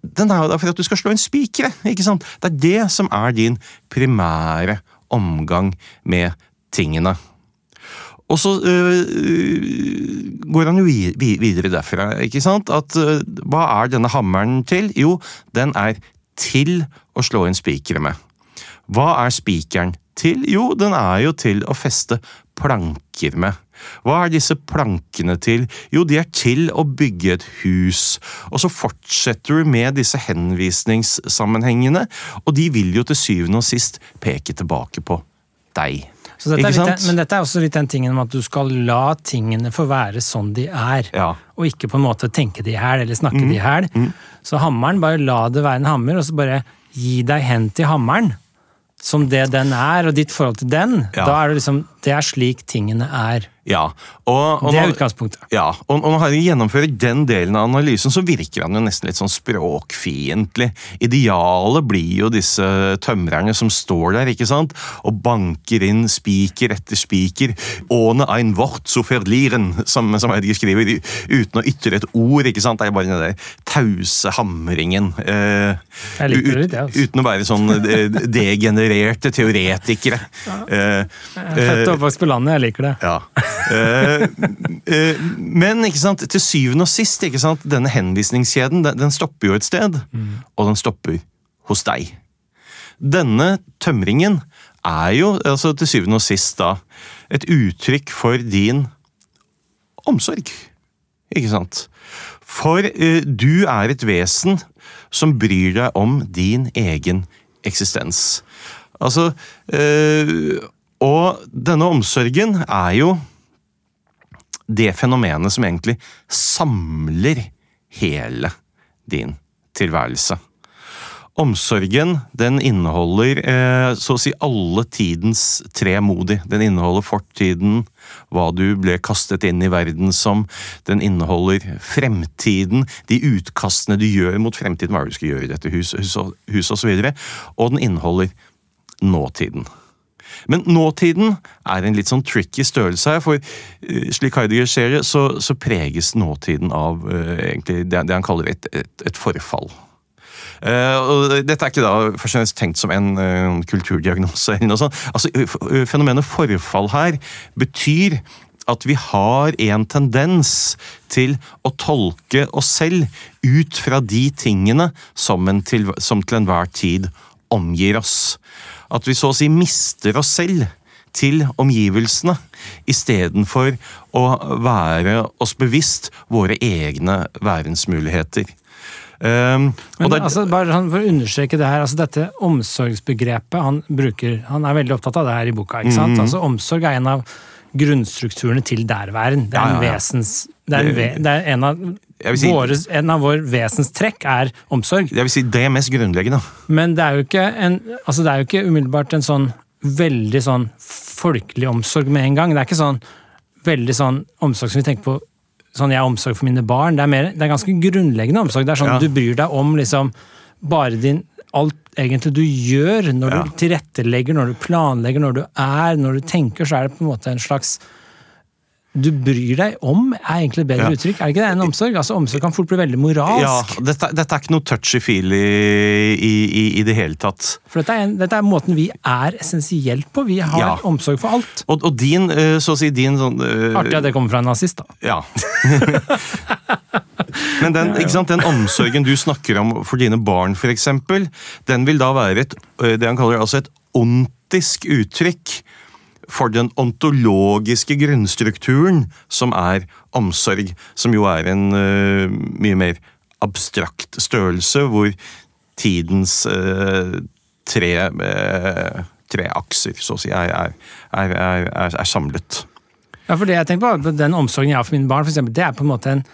Den er jo der for at du skal slå en spiker. ikke sant? Det er det som er din primære omgang med tingene. Og så øh, går han jo vi- vi- videre derfra. ikke sant? At øh, Hva er denne hammeren til? Jo, den er til å slå inn spikere med. Hva er spikeren til? Jo, den er jo til å feste planker med. Hva er disse plankene til? Jo, de er til å bygge et hus. Og så fortsetter du med disse henvisningssammenhengene, og de vil jo til syvende og sist peke tilbake på deg. Så dette litt, men dette er også litt den tingen om at du skal la tingene få være sånn de er. Ja. Og ikke på en måte tenke de i hæl eller snakke Mm. de i hæl. Så hammeren, bare la det være en hammer, og så bare gi deg hen til hammeren. Som det den er, og ditt forhold til den. Ja. Da er det liksom Det er slik tingene er. Ja, og, og Det er når- utgangspunktet. Ja, og, og når Harry gjennomfører den delen av analysen, så virker han jo nesten litt sånn språkfiendtlig. Idealet blir jo disse tømrerne som står der ikke sant, og banker inn spiker etter spiker. Åne ein Wort zu verlieren, som, som Heidegger skriver, uten å ytre et ord. ikke sant, Det er bare den der tause hamringen. Eh, Jeg liker det litt, ut- jeg, altså. Uten å være sånn eh, degenererte teoretikere. Eh, Jeg er Født og oppvokst på landet, jeg liker det. ja. Eh, eh, men ikke sant, til syvende og sist, ikke sant, denne henvisningskjeden den, den stopper jo et sted, og den stopper hos deg. Denne tømringen er jo altså, til syvende og sist da et uttrykk for din omsorg. Ikke sant? For uh, du er et vesen som bryr deg om din egen eksistens. Altså uh, Og denne omsorgen er jo det fenomenet som egentlig samler hele din tilværelse. Omsorgen den inneholder eh, så å si alle tidens tre modi. Den inneholder fortiden, hva du ble kastet inn i verden som. Den inneholder fremtiden, de utkastene du gjør mot fremtiden. Hva du skal gjøre i dette huset, hus, hus og så videre. Og den inneholder nåtiden. Men nåtiden er en litt sånn tricky størrelse her, for eh, slik Heidegger ser det, så, så preges nåtiden av uh, egentlig det, det han kaller et, et, et forfall. Uh, dette er ikke da først og fremst tenkt som en uh, kulturdiagnose. eller noe sånt. Altså, Fenomenet forfall her betyr at vi har en tendens til å tolke oss selv ut fra de tingene som, en til, som til enhver tid omgir oss. At vi så å si mister oss selv til omgivelsene, istedenfor å være oss bevisst våre egne verdensmuligheter. Um, Men det er- altså, bare sånn for å understreke det her, altså dette omsorgsbegrepet han bruker, han er veldig opptatt av det her i boka. ikke sant? sant? Altså Omsorg er en av grunnstrukturene til derværen. Det er, en ja, ja. vesens, det er, en, ve, det er en, av si- våre, en av vår vesenstrekk er omsorg. jeg vil si det er mest grunnleggende. Men det er jo ikke, en, altså det er jo ikke umiddelbart en sånn veldig sånn folkelig omsorg med en gang. Det er ikke sånn veldig sånn omsorg som vi tenker på sånn jeg har omsorg for mine barn. Det er, mer, det er ganske grunnleggende omsorg. Det er sånn Ja. du bryr deg om liksom bare din alt egentlig du gjør, når Ja. du tilrettelegger, når du planlegger, når du er, når du tenker, så er det på en måte en slags du bryr deg om, er egentlig et bedre Ja. uttrykk. Er det ikke det? En omsorg? Altså, omsorg kan fort bli veldig moralsk. Ja, dette, dette er ikke noe touchy-feely i, i, i det hele tatt. For dette er, en, dette er måten vi er essensielt på. Vi har Ja. omsorg for alt. Og, og din, eh, så å si, din sånn uh, Artig at det kommer fra en nazist, da. Ja. Men den, sant, den omsorgen du snakker om for dine barn, eksempel, den vil da være et, eh, det han kaller altså et ontisk uttrykk for den ontologiske grunnstrukturen som er omsorg, som jo er en uh, mye mer abstrakt størrelse, hvor tidens uh, tre, uh, tre akser, så å si, er, er, er, er, er, er samlet. Ja, for det jeg tenker på, Den omsorgen jeg har for mine barn, for eksempel, det er på en måte en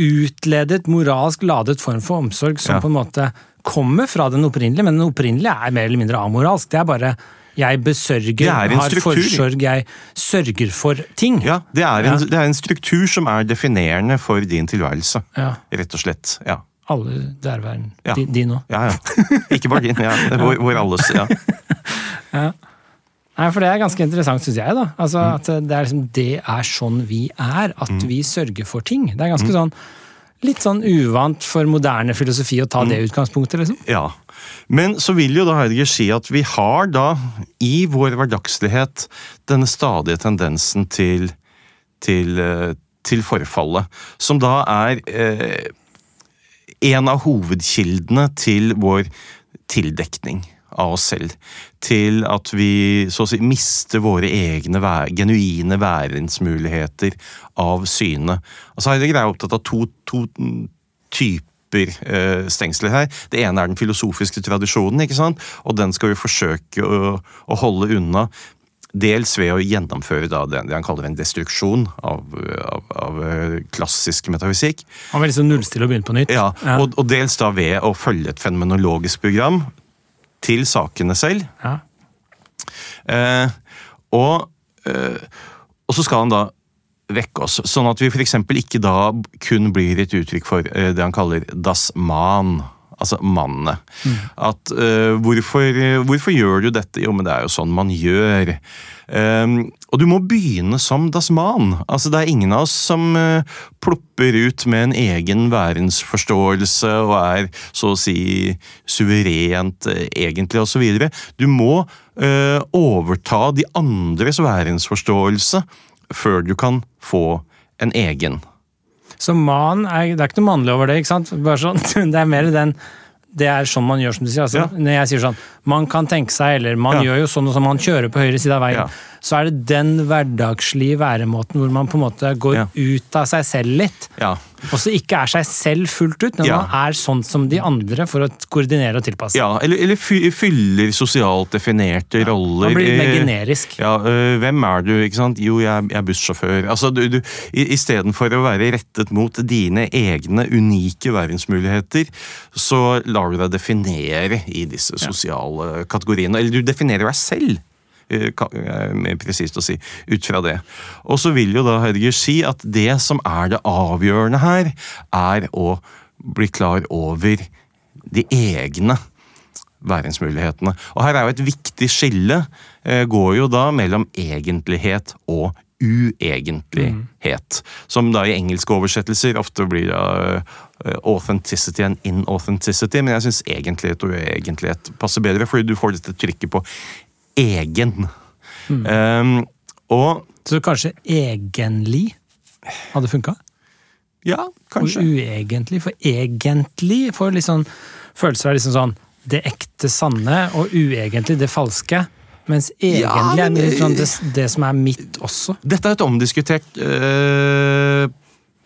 utledet, moralsk ladet form for omsorg som Ja. på en måte kommer fra den opprinnelige, men den opprinnelige er mer eller mindre amoralsk. Det er bare jeg besørger, er har forsorg, jeg sørger for ting. Ja, det er, en, Ja. det er en struktur som er definerende for din tilværelse. Ja, Rett og slett. Ja. alle derværende. Ja. Din òg. ja, ja. Ikke bare din, ja. Vår, vår alles. Ja. Nei, for Det er ganske interessant, syns jeg. da. Altså, Mm. At det er, liksom, det er sånn vi er. At vi sørger for ting. Det er ganske Mm. sånn Litt sånn uvant for moderne filosofi å ta Mm. det utgangspunktet, liksom. ja. Men så vil jo da Heidegger si at vi har da i vår hverdagslighet denne stadige tendensen til, til, eh, til forfallet, som da er eh, en av hovedkildene til vår tildekning av oss selv. Til at vi så å si mister våre egne genuine værensmuligheter av syne. Altså Heidegger er opptatt av to, to typer eh, stengsler her. Det ene er den filosofiske tradisjonen, ikke sant? og den skal vi forsøke å, å holde unna. Dels ved å gjennomføre da det, det han kaller en destruksjon av, av, av eh, klassisk metafysikk. Han vil liksom nullstille og begynne på nytt. Ja, Og, og dels da ved å følge et fenomenologisk program til sakene selv. Ja. Eh, og, eh, og så skal han da vekke oss. Sånn at vi f.eks. ikke da kun blir et uttrykk for eh, det han kaller das man. Altså mannene. At uh, hvorfor, hvorfor gjør du dette? Jo, men det er jo sånn man gjør. Um, og du må begynne som das man. Altså, det er ingen av oss som uh, plopper ut med en egen verdensforståelse og er så å si suverent uh, egentlig, osv. Du må uh, overta de andres verdensforståelse før du kan få en egen. Så man er, det er ikke noe mannlig over det, ikke sant? Bare sånn, det er mer den det er sånn man gjør, som du sier. Altså, Ja. Når jeg sier sånn Man kan tenke seg, eller man Ja. gjør jo sånn og sånn, man kjører på høyre side av veien. Ja. Så er det den hverdagslige væremåten hvor man på en måte går Ja. ut av seg selv litt. Ja. Og så ikke er seg selv fullt ut, men Ja. man er sånn som de andre for å koordinere og tilpasse. ja eller, eller fyller sosialt definerte roller. Man blir mer generisk. Ja, øh, hvem er du? ikke sant? Jo, jeg, er- jeg er bussjåfør. Altså, du, du, i- Istedenfor å være rettet mot dine egne unike verdensmuligheter, så lar du deg definere i disse sosiale kategoriene. Eller du definerer deg selv. Eh, er Mer presist å si, ut fra det. Og så vil jo da Heidegger si at det som er det avgjørende her, er å bli klar over de egne væringsmulighetene. Og her er jo et viktig skille, eh, går jo da mellom egentlighet og uegentlighet. Som da i engelske oversettelser ofte blir eh, authenticity and inauthenticity, men jeg syns egentlighet og uegentlighet passer bedre, fordi du får dette trykket på egen. Um, og Så kanskje egentlig hadde funka? ja, Og kanskje. uegentlig, for egentlig får litt sånn følelser av liksom sånn det ekte sanne, og uegentlig det falske. Mens egentlig Ja, men- er det, sånn det, det som er mitt også. Dette er et omdiskutert øh,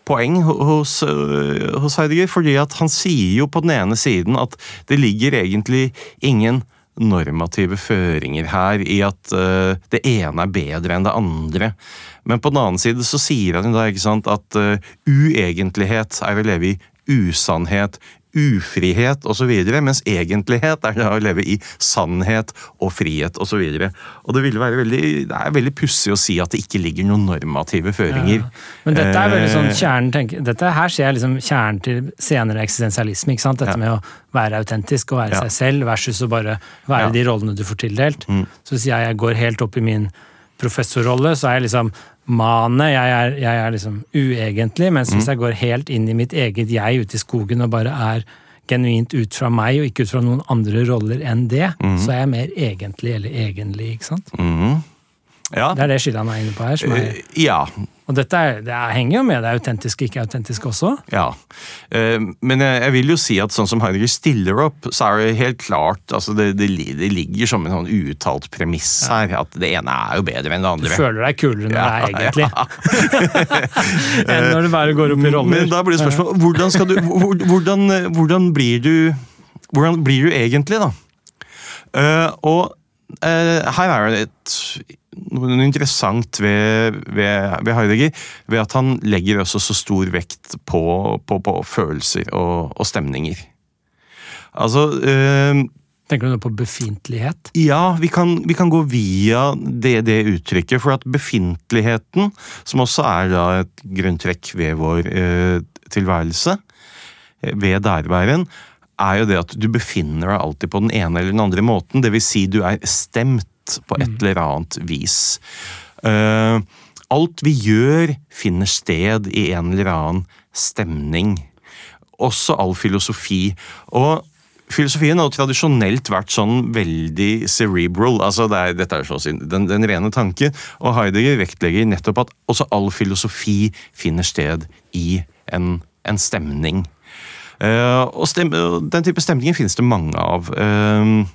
poeng hos, øh, hos Heidegger, fordi at han sier jo på den ene siden at det ligger egentlig ingen normative føringer her i at uh, det ene er bedre enn det andre. Men på den annen side så sier han jo da ikke sant, at uh, uegentlighet er å leve i usannhet, ufrihet osv., mens egentlighet er det å leve i sannhet og frihet osv. Og, så og det ville være veldig, det er veldig pussig å si at det ikke ligger noen normative føringer. Men dette er veldig sånn Eh, kjernen tenk, dette Her ser jeg liksom kjernen til senere eksistensialisme. ikke sant? Dette Ja. med å være autentisk og være Ja. seg selv, versus å bare være Ja. Mm. de rollene du får tildelt. Så hvis jeg, jeg går helt opp i min professorrolle, så er jeg liksom manet, jeg er, jeg er liksom uegentlig. Mens Mm. hvis jeg går helt inn i mitt eget jeg ute i skogen og bare er genuint ut fra meg, og ikke ut fra noen andre roller enn det, Mm. så er jeg mer egentlig eller egentlig. ikke sant? Mm. Ja. Det er det skillet han er inne på her. er Eh, ja. Og dette er, det er, henger jo med det autentiske og ikke autentiske også. Ja, Eh, men jeg vil jo si at sånn som Heidegger stiller opp, så er det helt klart altså det, det, det ligger som en sånn uuttalt premiss her, at det ene er jo bedre enn det andre. Du føler deg kulere enn Ja, det er egentlig. Enn når du bare går opp i roller. Men da blir det spørsmål hvordan, skal du, hvordan, hvordan, blir du, hvordan blir du egentlig, da? Eh, og eh, her er det et, noe interessant ved, ved, ved Heidegger, ved at han legger også så stor vekt på, på, på følelser og, og stemninger. Altså eh, Tenker du på befintlighet? ja, vi kan, vi kan gå via det, det uttrykket, for at befintligheten, som også er da et grunntrekk ved vår eh, tilværelse, eh, ved nærværen, er jo det at du befinner deg alltid på den ene eller den andre måten. Det vil si du er stemt på et eller annet vis. Eh, alt vi gjør, finner sted i en eller annen stemning. Også all filosofi. Og Filosofien har tradisjonelt vært sånn veldig cerebral. altså det er, Dette er så sin, den, den rene tanke. Og Heidegger vektlegger nettopp at også all filosofi finner sted i en, en stemning. Eh, og Den type stemninger finnes det mange av. Eh,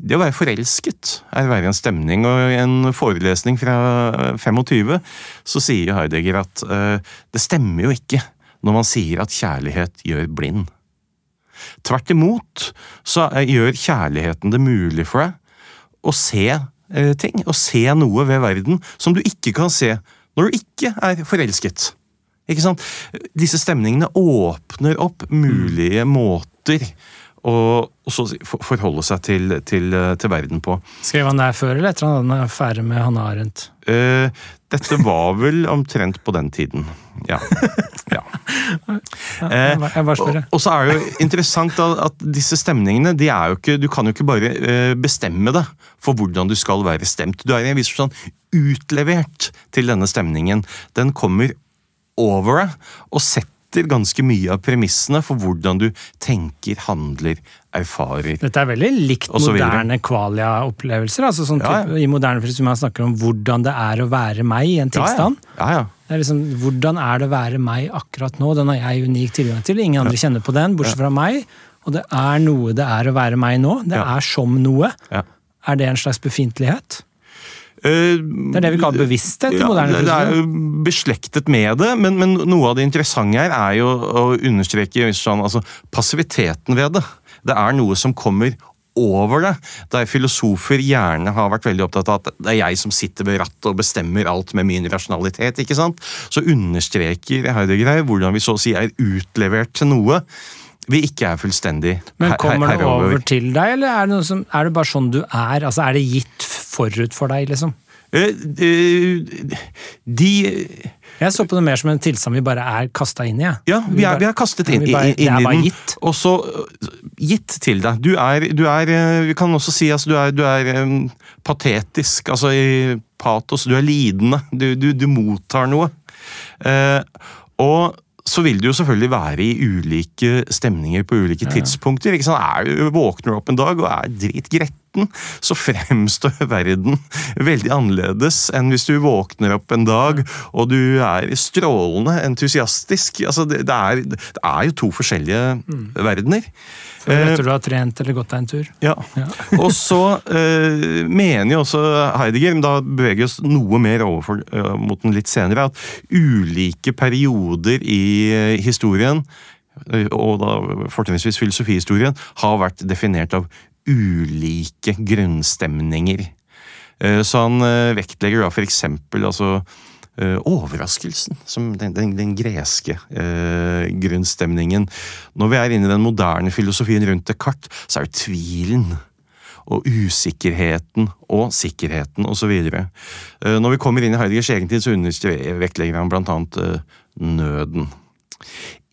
det å være forelsket er å være en stemning, og i en forelesning fra 25 så sier Heidegger at eh, det stemmer jo ikke når man sier at kjærlighet gjør blind. Tvert imot så eh, gjør kjærligheten det mulig for deg å se eh, ting, å se noe ved verden som du ikke kan se når du ikke er forelsket. Ikke sant? Disse stemningene åpner opp mulige måter å forholde seg til, til, eh, til verden på. Skrev han der før eller etter han hadde en affære med Hanne Arendt? Eh, dette var vel omtrent på den tiden. Ja. ja. Eh, Jeg bare- jeg bare spør, og, og så er det jo interessant at, at disse stemningene de er jo ikke, Du kan jo ikke bare eh, bestemme det for hvordan du skal være stemt. Du er i en viss forstand utlevert til denne stemningen. Den kommer over deg og setter ganske mye av premissene for hvordan du tenker, handler, erfarer. Dette er veldig likt moderne kvalia-opplevelser. altså sånn Ja, ja. I moderne frisyre man snakker om hvordan det er å være meg i en tilstand. Ja. Det er liksom, Hvordan er det å være meg akkurat nå? Den har jeg unik tilgang til. Ingen andre kjenner på den, bortsett fra meg. Og det er noe det er å være meg nå. Det er som noe. ja. Er det en slags befintlighet? Eh, Det er det vi kaller bevissthet i Ja, moderne kultur? det er beslektet med det, men, men noe av det interessante her er jo å understreke sånn, altså, passiviteten ved det. Det er noe som kommer over det. Der filosofer gjerne har vært veldig opptatt av at det er jeg som sitter ved rattet og bestemmer alt med min rasjonalitet. ikke sant? Så understreker Heidegger hvordan vi så å si er utlevert til noe vi ikke er fullstendig herover. Men kommer det over til deg, eller er det, som, er det bare sånn du er? Altså, Er det gitt forut for deg, liksom? Uh, eh, De Jeg så på det mer som en tilstand vi bare er kasta inn i. Ja, Ja, vi er, vi er kastet inn, bare- inn, inn i den. gitt. Og så øh, gitt til deg. Du er, du er Vi kan også si at du er, du er um, patetisk. Altså i patos. Du er lidende. Du, du, du mottar noe. Uh, og så vil du jo selvfølgelig være i ulike stemninger på ulike tidspunkter. ikke sant? Er du våkner opp en dag og er dritgretten, så fremstår verden veldig annerledes enn hvis du våkner opp en dag og du er strålende entusiastisk. Altså, det, det, er, det er jo to forskjellige verdener. Før Eh, etter du har trent eller gått deg en tur. ja. Og så eh, mener jo også Heidegger, men da beveger vi oss noe mer overfor eh, mot den litt senere, at ulike perioder i eh, historien, og da fortrinnsvis filosofihistorien, har vært definert av ulike grunnstemninger. Eh, Så han vektlegger da for eksempel altså overraskelsen, som den, den, den greske eh, grunnstemningen. Når vi er inne i den moderne filosofien rundt Descartes, så er det tvilen. Og usikkerheten og sikkerheten osv. Eh, når vi kommer inn i Heideggers egen tid, så vektlegger han blant annet eh, nøden.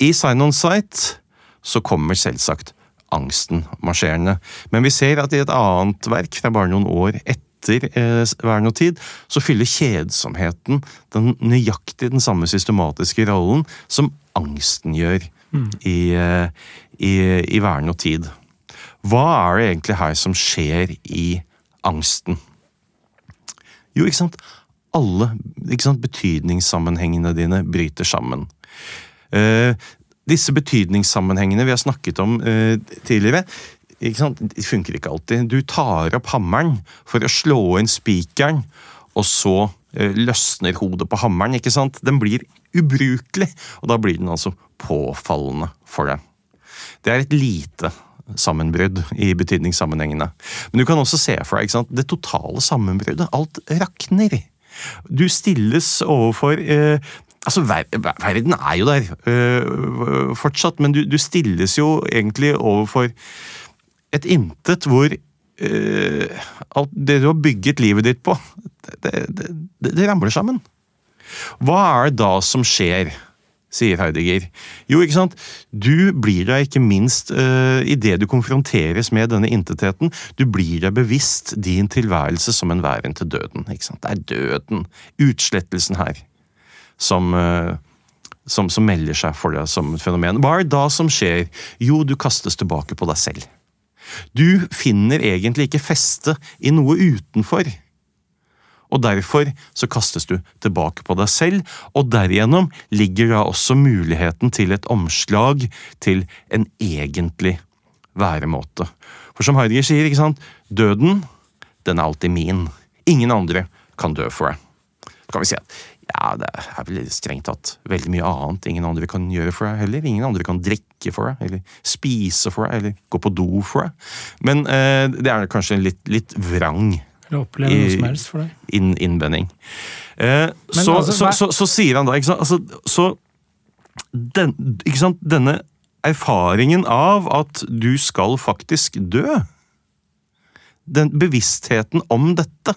I Sign on Sight så kommer selvsagt angsten marsjerende. Men vi ser at i et annet verk fra bare noen år etter eh, Vern og tid, så fyller kjedsomheten den nøyaktig den samme systematiske rollen som angsten gjør i, eh, i, i Vern og tid. Hva er det egentlig her som skjer i angsten? Jo, ikke sant? Alle ikke sant? betydningssammenhengene dine bryter sammen. Eh, disse betydningssammenhengene vi har snakket om eh, tidligere, ikke sant? de funker ikke alltid. Du tar opp hammeren for å slå inn spikeren, og så eh, løsner hodet på hammeren. ikke sant? Den blir ubrukelig, og da blir den altså påfallende for deg. Det er et lite sammenbrudd i betydningssammenhengene. Men du kan også se for deg ikke sant, det totale sammenbruddet. Alt rakner. Du stilles overfor eh, Altså, ver verden er jo der eh, fortsatt, men du, du stilles jo egentlig overfor et intet hvor uh, alt det du har bygget livet ditt på, det, det, det, det ramler sammen. Hva er det da som skjer? sier Heidegger. Jo, ikke sant? Du blir deg ikke minst uh, idet du konfronteres med denne intetheten, du blir deg bevisst din tilværelse som en væren til døden. ikke sant? Det er døden, utslettelsen her, som, uh, som, som melder seg for deg som et fenomen. Hva er det da som skjer? Jo, du kastes tilbake på deg selv. Du finner egentlig ikke feste i noe utenfor. Og derfor så kastes du tilbake på deg selv, og derigjennom ligger da også muligheten til et omslag til en egentlig væremåte. For som Heidegger sier, ikke sant, døden, den er alltid min. Ingen andre kan dø for deg. Så kan vi si at ja, det er vel strengt tatt veldig mye annet ingen andre kan gjøre for deg heller. Ingen andre kan drikke for deg, eller spise for deg, eller gå på do for deg. Men eh, det er kanskje en litt, litt vrang Eller oppleve noe som helst for deg. inn, innbending. Eh, så, altså, så, så, så sier han da, ikke sant, altså, så den, ikke sant, denne erfaringen av at du skal faktisk dø, den bevisstheten om dette,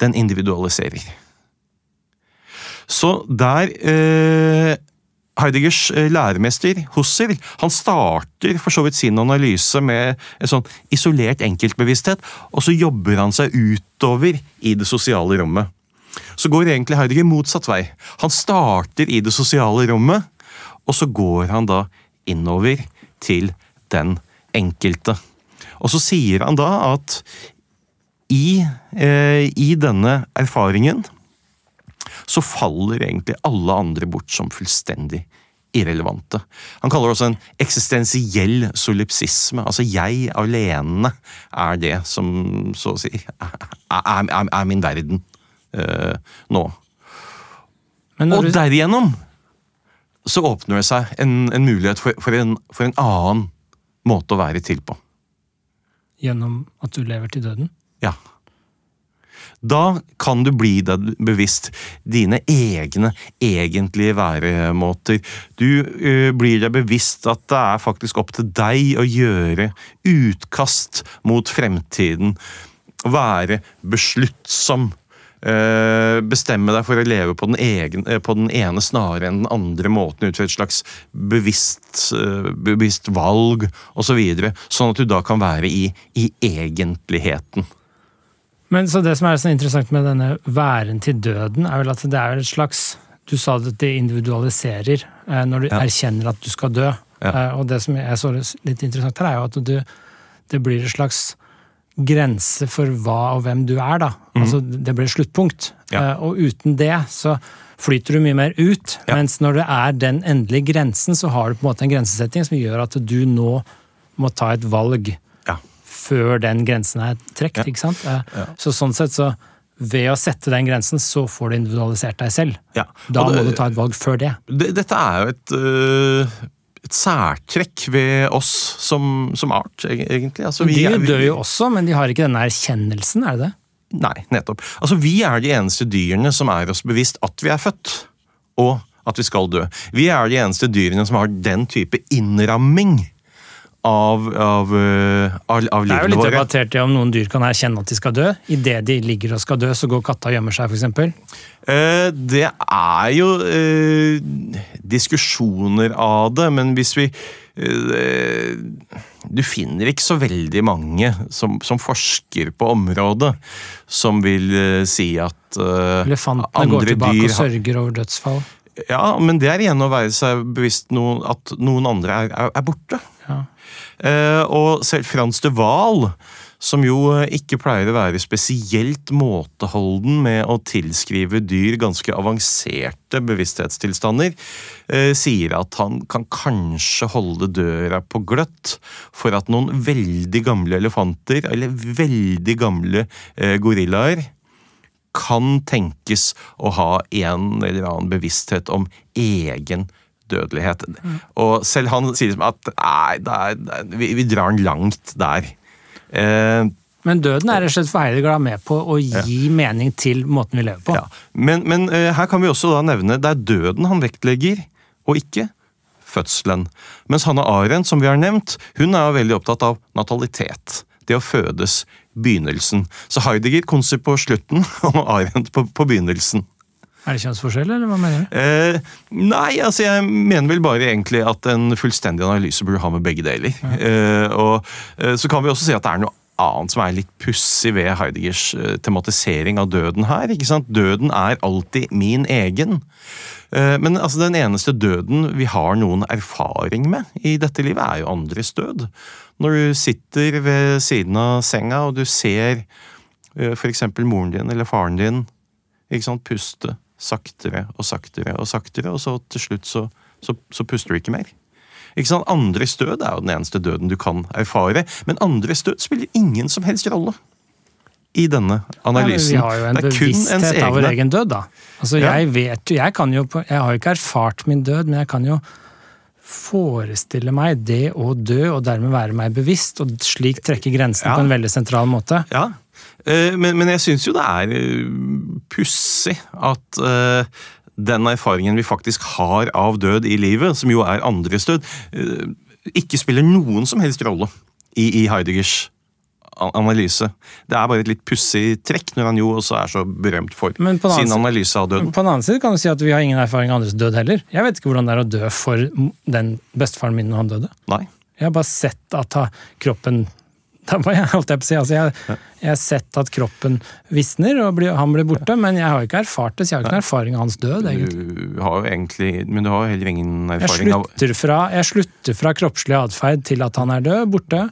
den individualiserer. Så der eh, Heideggers eh, læremester Husserl han starter for så vidt sin analyse med en sånn isolert enkeltbevissthet, og så jobber han seg utover i det sosiale rommet. Så går egentlig Heidegger motsatt vei. Han starter i det sosiale rommet, og så går han da innover til den enkelte. Og så sier han da at i, eh, i denne erfaringen så faller egentlig alle andre bort som fullstendig irrelevante. Han kaller det også en eksistensiell solipsisme. Altså jeg alene er det som så å si er, er, er min verden uh, nå. Og du... derigjennom så åpner det seg en, en mulighet for, for, en, for en annen måte å være til på. Gjennom at du lever til døden? Ja. Da kan du bli deg bevisst dine egne egentlige væremåter. Du uh, blir deg bevisst at det er faktisk opp til deg å gjøre utkast mot fremtiden. Være besluttsom. Uh, bestemme deg for å leve på den, egen, uh, på den ene snarere enn den andre måten ut fra et slags bevisst, bevisst valg osv. Så videre, sånn at du da kan være i, i egentligheten. Men så Det som er så interessant med denne væren til døden, er vel at det er et slags Du sa at det individualiserer eh, når du ja. erkjenner at du skal dø. Ja. Eh, og det som er så litt interessant her, er jo at du, det blir et slags grense for hva og hvem du er. da. Mm. Altså, Det blir sluttpunkt. Ja. Eh, og uten det så flyter du mye mer ut. Mens når det er den endelige grensen, så har du på en måte en grensesetting som gjør at du nå må ta et valg før den grensen er trukket. Ja. ikke sant? Ja. Så sånn sett så ved å sette den grensen, så får du individualisert deg selv. Ja. Da det, må du ta et valg før det. det dette er jo et, øh, et særtrekk ved oss som, som art, egentlig. Altså, vi, de dør jo også, men de har ikke denne erkjennelsen, er det det? Nei, nettopp. Altså, Vi er de eneste dyrene som er oss bevisst at vi er født, og at vi skal dø. Vi er de eneste dyrene som har den type innramming av, av, eh, av, av våre. Det er jo litt debattert om noen dyr kan erkjenne at de skal dø. Idet de ligger og skal dø, så går katta og gjemmer seg, f.eks. Eh, det er jo eh, diskusjoner av det, men hvis vi eh, Du finner ikke så veldig mange som, som forsker på området, som vil eh, si at eh, Elefantene går tilbake og sørger over dødsfall. Ja, men det er igjen å være seg bevisst noen, at noen andre er, er, er borte. Ja. Eh, og selv Frans de Waal, som jo ikke pleier å være spesielt måteholden med å tilskrive dyr ganske avanserte bevissthetstilstander, eh, sier at han kan kanskje holde døra på gløtt for at noen veldig gamle elefanter, eller veldig gamle eh, gorillaer, kan tenkes å ha en eller annen bevissthet om egen dødelighet. Mm. Og selv han sier at nei, er, vi, vi, drar den langt der. Eh, men døden er rett og slett for Heidegger med på å gi ja. mening til måten vi lever på. Ja. Men, men uh, her kan vi også da nevne det er døden han vektlegger, og ikke fødselen. Mens Hanne Arendt, som vi har nevnt, hun er veldig opptatt av natalitet. Det å fødes. Begynnelsen. Så Heidegger konser på slutten, og Arendt på, på begynnelsen. Er det kjønnsforskjell, eller hva mener du? Eh, nei, altså jeg mener vel bare egentlig at en fullstendig analyse burde ha med begge deler. Ja. Eh, og eh, Så kan vi også si at det er noe annet som er litt pussig ved Heideggers eh, tematisering av døden her. ikke sant? Døden er alltid min egen. Eh, men altså, den eneste døden vi har noen erfaring med i dette livet, er jo andres død. Når du sitter ved siden av senga og du ser eh, f.eks. moren din eller faren din ikke sant, puste saktere og saktere og saktere, og så til slutt så, så, så puster du ikke mer. Ikke sant? Andres død er jo den eneste døden du kan erfare, men andres død spiller ingen som helst rolle i denne analysen. Ja, vi har jo en bevissthet av vår egen død, da. Altså, ja. Jeg vet jo, jeg kan jo, jeg har jo ikke erfart min død, men jeg kan jo forestille meg det å dø, og dermed være meg bevisst, og slik trekke grensen ja. på en veldig sentral måte. Ja, men, men jeg syns jo det er eh, pussig at eh, den erfaringen vi faktisk har av død i livet, som jo er andres død, eh, ikke spiller noen som helst rolle i, i Heideggers analyse. Det er bare et litt pussig trekk, når han jo også er så berømt for Men sin side, analyse av døden. På den annen side kan du si at vi har ingen erfaring av andres død heller. Jeg vet ikke hvordan det er å dø for den bestefaren min når han døde. Nei. Jeg har bare sett at kroppen da på, jeg, holdt jeg, på å si, altså jeg, jeg har sett at kroppen visner og blir, han blir borte, men jeg har ikke erfart det, så jeg har ikke noen erfaring av hans død. egentlig. Du har jo egentlig Men du har jo heller ingen erfaring av slutter, fra, jeg slutter fra kroppslig atferd til at han er død, borte.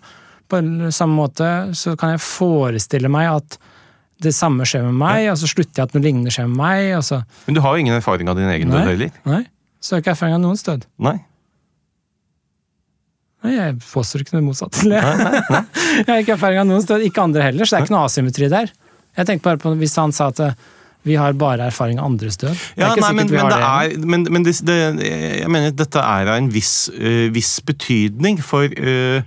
På samme måte så kan jeg forestille meg at det samme skjer med meg, og så slutter jeg at noe lignende skjer med meg. Men du har jo ingen erfaring av din egen død heller. nei, så har jeg ikke erfaring av noens død. Nei. Nei, jeg påstår ikke noe motsatt. Nei, det nei. jeg har ikke erfaring av noen sted, ikke andre heller, så det er ikke noe asymmetri der. Jeg tenker bare på hvis han sa at eh, vi har bare erfaring av andres død. Er Ja, nei, men, men, det er, men, men det, det, jeg mener dette er av en viss, eh, viss betydning for, eh,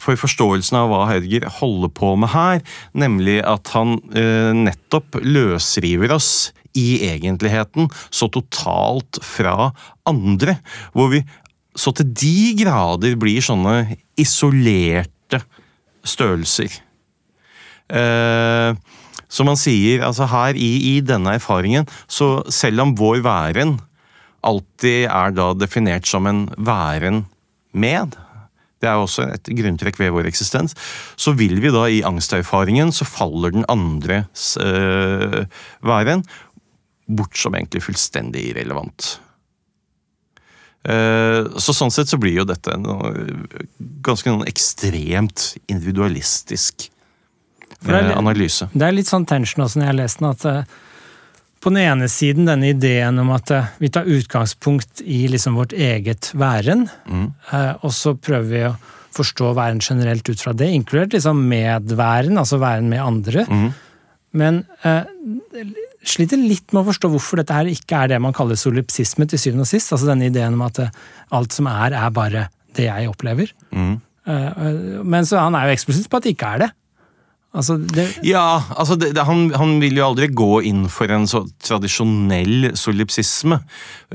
for forståelsen av hva Heidegger holder på med her, nemlig at han eh, nettopp løsriver oss i egentligheten så totalt fra andre, hvor vi så til de grader blir sånne isolerte størrelser. Eh, som man sier, altså her i, i denne erfaringen, så selv om vår væren alltid er da definert som en væren med, det er også et grunntrekk ved vår eksistens, så vil vi da i angsterfaringen, så faller den andres øh, væren bort som egentlig fullstendig irrelevant. Eh, Så sånn sett så blir jo dette en øh, ganske noen ekstremt individualistisk det eh, litt- analyse. Det er litt sånn tension også når jeg har lest den, at eh, på den ene siden denne ideen om at eh, vi tar utgangspunkt i liksom vårt eget væren, mm. og så prøver vi å forstå væren generelt ut fra det, inkludert liksom medværen, altså væren med andre. Men eh, sliter litt med å forstå hvorfor dette her ikke er det man kaller solipsisme til syvende og sist. Altså denne ideen om at eh, alt som er, er bare det jeg opplever. Mm. Eh, eh, men så han er jo eksplisitt på at det ikke er det. Altså, det, Ja, altså det, det, han, han vil jo aldri gå inn for en så tradisjonell solipsisme,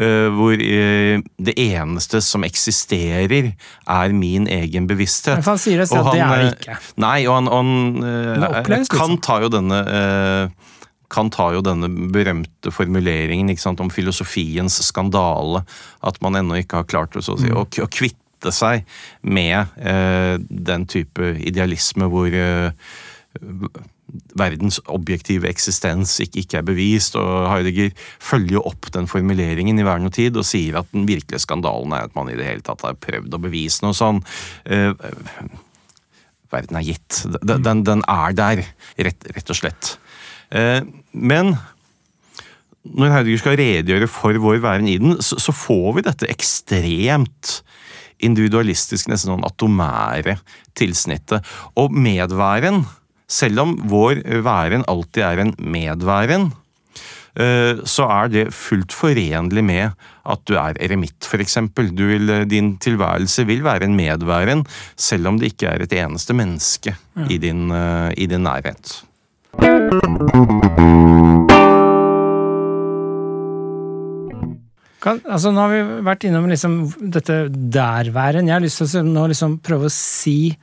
uh, hvor uh, det eneste som eksisterer, er min egen bevissthet. Men han sier det selv Og at det er det ikke. Nei, og han, og han uh, Det oppleves kan liksom. jo denne eh, kan ta jo denne berømte formuleringen sant, om filosofiens skandale. At man ennå ikke har klart å, si, Mm. å, å kvitte seg med eh, den type idealisme hvor eh, verdens objektive eksistens ikke, ikke er bevist. og Heidegger følger jo opp den formuleringen i Vern og tid og sier at den virkelige skandalen er at man i det hele tatt har prøvd å bevise noe sånn. Eh, verden er gitt. Den, den, den er der, rett, rett og slett. Eh, men når Heidegger skal redegjøre for vår væren i den, så, får vi dette ekstremt individualistisk, nesten sånn atomære tilsnittet. Og medværen, selv om vår væren alltid er en medværen, eh, så er det fullt forenlig med at du er eremitt, f.eks. Din tilværelse vil være en medværen, selv om det ikke er et eneste menneske i, din, eh, i din nærhet. Kan, altså nå har vi vært innom liksom dette derværen. Jeg har lyst til å nå liksom prøve å si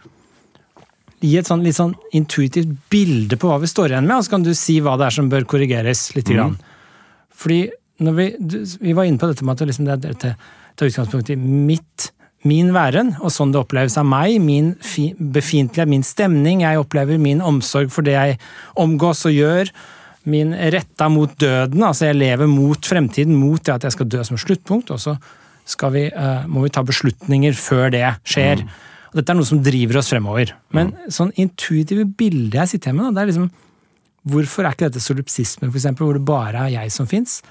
Gi et sånn, litt sånn intuitivt bilde på hva vi står igjen med, og så kan du si hva det er som bør korrigeres litt. Grann. Fordi når vi, vi var inne på dette med at liksom det er dette tar utgangspunkt i mitt, min væren, og sånn det oppleves av meg, min fi, befintlighet, min stemning, jeg opplever min omsorg for det jeg omgås og gjør, min retta mot døden, altså jeg lever mot fremtiden, mot det at jeg skal dø som sluttpunkt, og så skal vi, eh, må vi ta beslutninger før det skjer. Og dette er noe som driver oss fremover. Men sånn intuitive bilde jeg sitter med, da, det er liksom Hvorfor er ikke dette solipsisme, for eksempel, hvor det bare er jeg som fins?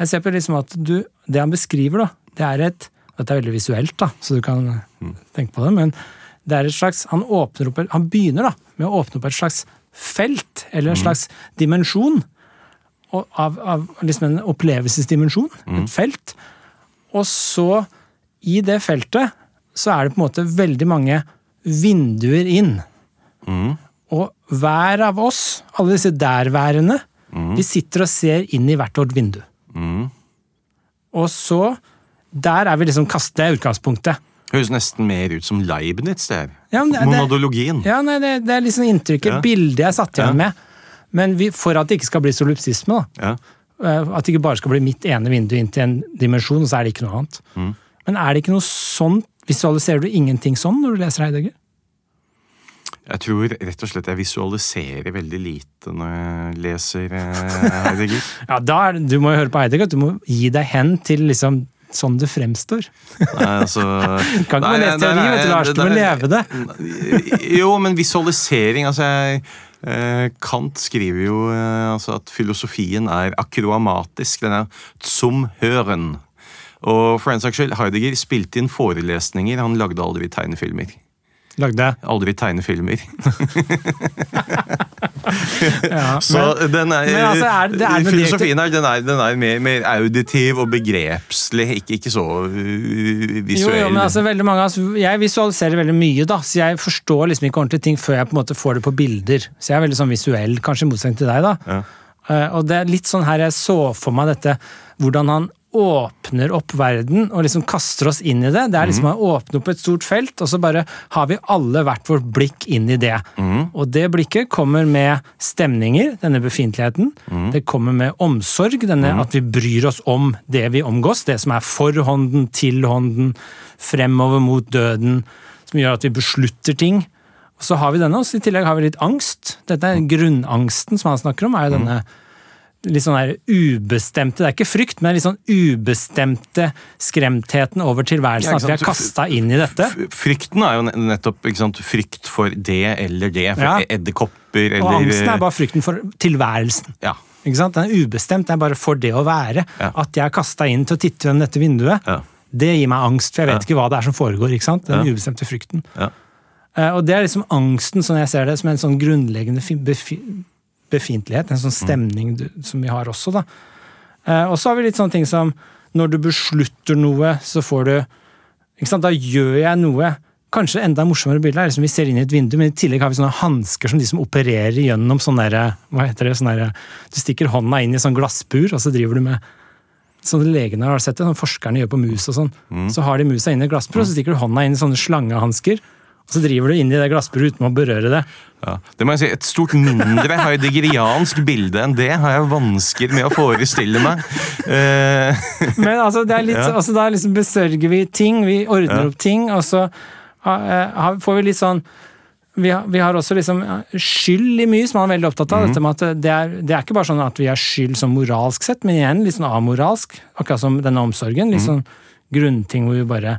Jeg ser på liksom at du, Det han beskriver, da, det er et Dette er veldig visuelt, da, så du kan tenke på det, men det er et slags Han åpner opp, han begynner da, med å åpne opp et slags felt, eller en slags dimensjon, av, av liksom en opplevelsesdimensjon. Et felt. Og så, i det feltet, så er det på en måte veldig mange vinduer inn. Og hver av oss, alle disse derværende, vi sitter og ser inn i hvert vårt vindu. Og så Der er vi liksom kastet, det er utgangspunktet. Høres nesten mer ut som Leibniz, det her. Ja, det- det- Monodologien. Ja, nei, det, det er liksom inntrykket, Ja. bildet jeg satt igjen Ja. med. Men vi, for at det ikke skal bli solipsisme, da. Ja. eh, At det ikke bare skal bli mitt ene vindu inn til en dimensjon, og så er det ikke noe annet. Mm. Men er det ikke noe sånn Visualiserer du ingenting sånn når du leser Heidegger? Jeg tror rett og slett jeg visualiserer veldig lite når jeg leser eh, Heidegger. Ja, da er, det- Du må jo høre på Heidegger, du må gi deg hen til liksom sånn det fremstår. Nei, altså, Kan ikke Nei, lese teori, nei, vet du, Lars. Du det- leve det. Jo, men visualisering altså jeg, eh, Kant skriver jo eh, altså at filosofien er akroamatisk. Den er zum høren. Og for en saks skyld, Heidegger spilte inn forelesninger. Han lagde aldri tegnefilmer. Lagde Aldri tegnefilmer. ja, Så den er, altså, er det- er filosofien er, den er, den er mer, mer auditiv og begrepslig, ikke, ikke så visuell. Jo, jo, men altså veldig mange altså, Jeg visualiserer veldig mye, da, så jeg forstår liksom ikke ordentlig ting før jeg på en måte får det på bilder. Så jeg er veldig sånn visuell, kanskje i motsetning til deg. da. Ja. Uh, og det er litt sånn her jeg så for meg dette, hvordan han åpner opp verden og liksom kaster oss inn i det. Det er liksom å åpne opp et stort felt, og så bare har vi alle hvert vårt blikk inn i det. Og det blikket kommer med stemninger, denne befintligheten. Det kommer med omsorg, denne at vi bryr oss om det vi omgås. Det som er for hånden, til hånden, fremover mot døden. Som gjør at vi beslutter ting. Og så har vi denne, også. i tillegg har vi litt angst. Dette er grunnangsten som han snakker om, er jo denne litt sånn der ubestemte, det er ikke frykt, men litt sånn ubestemte skremtheten over tilværelsen. Ja, at vi er kasta inn i dette. Frykten er jo nettopp sant, frykt for det eller det. For Ja. edderkopper eller Og angsten er bare frykten for tilværelsen. Ja. Ikke sant? Den er ubestemt, det er bare for det å være. Ja. At jeg er kasta inn til å titte gjennom dette vinduet, Ja. det gir meg angst, for jeg vet ikke hva det er som foregår. ikke sant? Den ubestemte frykten. Ja. Eh, Og det er liksom angsten, som jeg ser det, som en sånn grunnleggende befintlighet. En sånn stemning du, som vi har også, da. Eh, Og så har vi litt sånne ting som når du beslutter noe, så får du ikke sant? Da gjør jeg noe. Kanskje enda morsommere bilde er liksom vi ser inn i et vindu, men i tillegg har vi sånne hansker som de som opererer gjennom sånn derre Hva heter det? Sånn derre Du stikker hånda inn i sånn glassbur, og så driver du med Sånne legene har sett det, sånn forskerne gjør på mus og sånn. Så har de musa inn i glassbur, og så stikker du hånda inn i sånne slangehansker. Og så driver du inn i det glassburet uten å berøre det. Ja. Det må jeg si, Et stort mindre heidegriansk bilde enn det har jeg vansker med å forestille meg. Eh, Men altså, det er litt, Ja. altså da liksom besørger vi ting, vi ordner Ja. opp ting, og så eh, får vi litt sånn vi har, vi har også liksom skyld i mye, som han er veldig opptatt av. Mm. dette med at det er, det er ikke bare sånn at vi har skyld som moralsk sett, men igjen litt sånn amoralsk. Akkurat som denne omsorgen. Mhm. Litt sånn grunnting hvor vi bare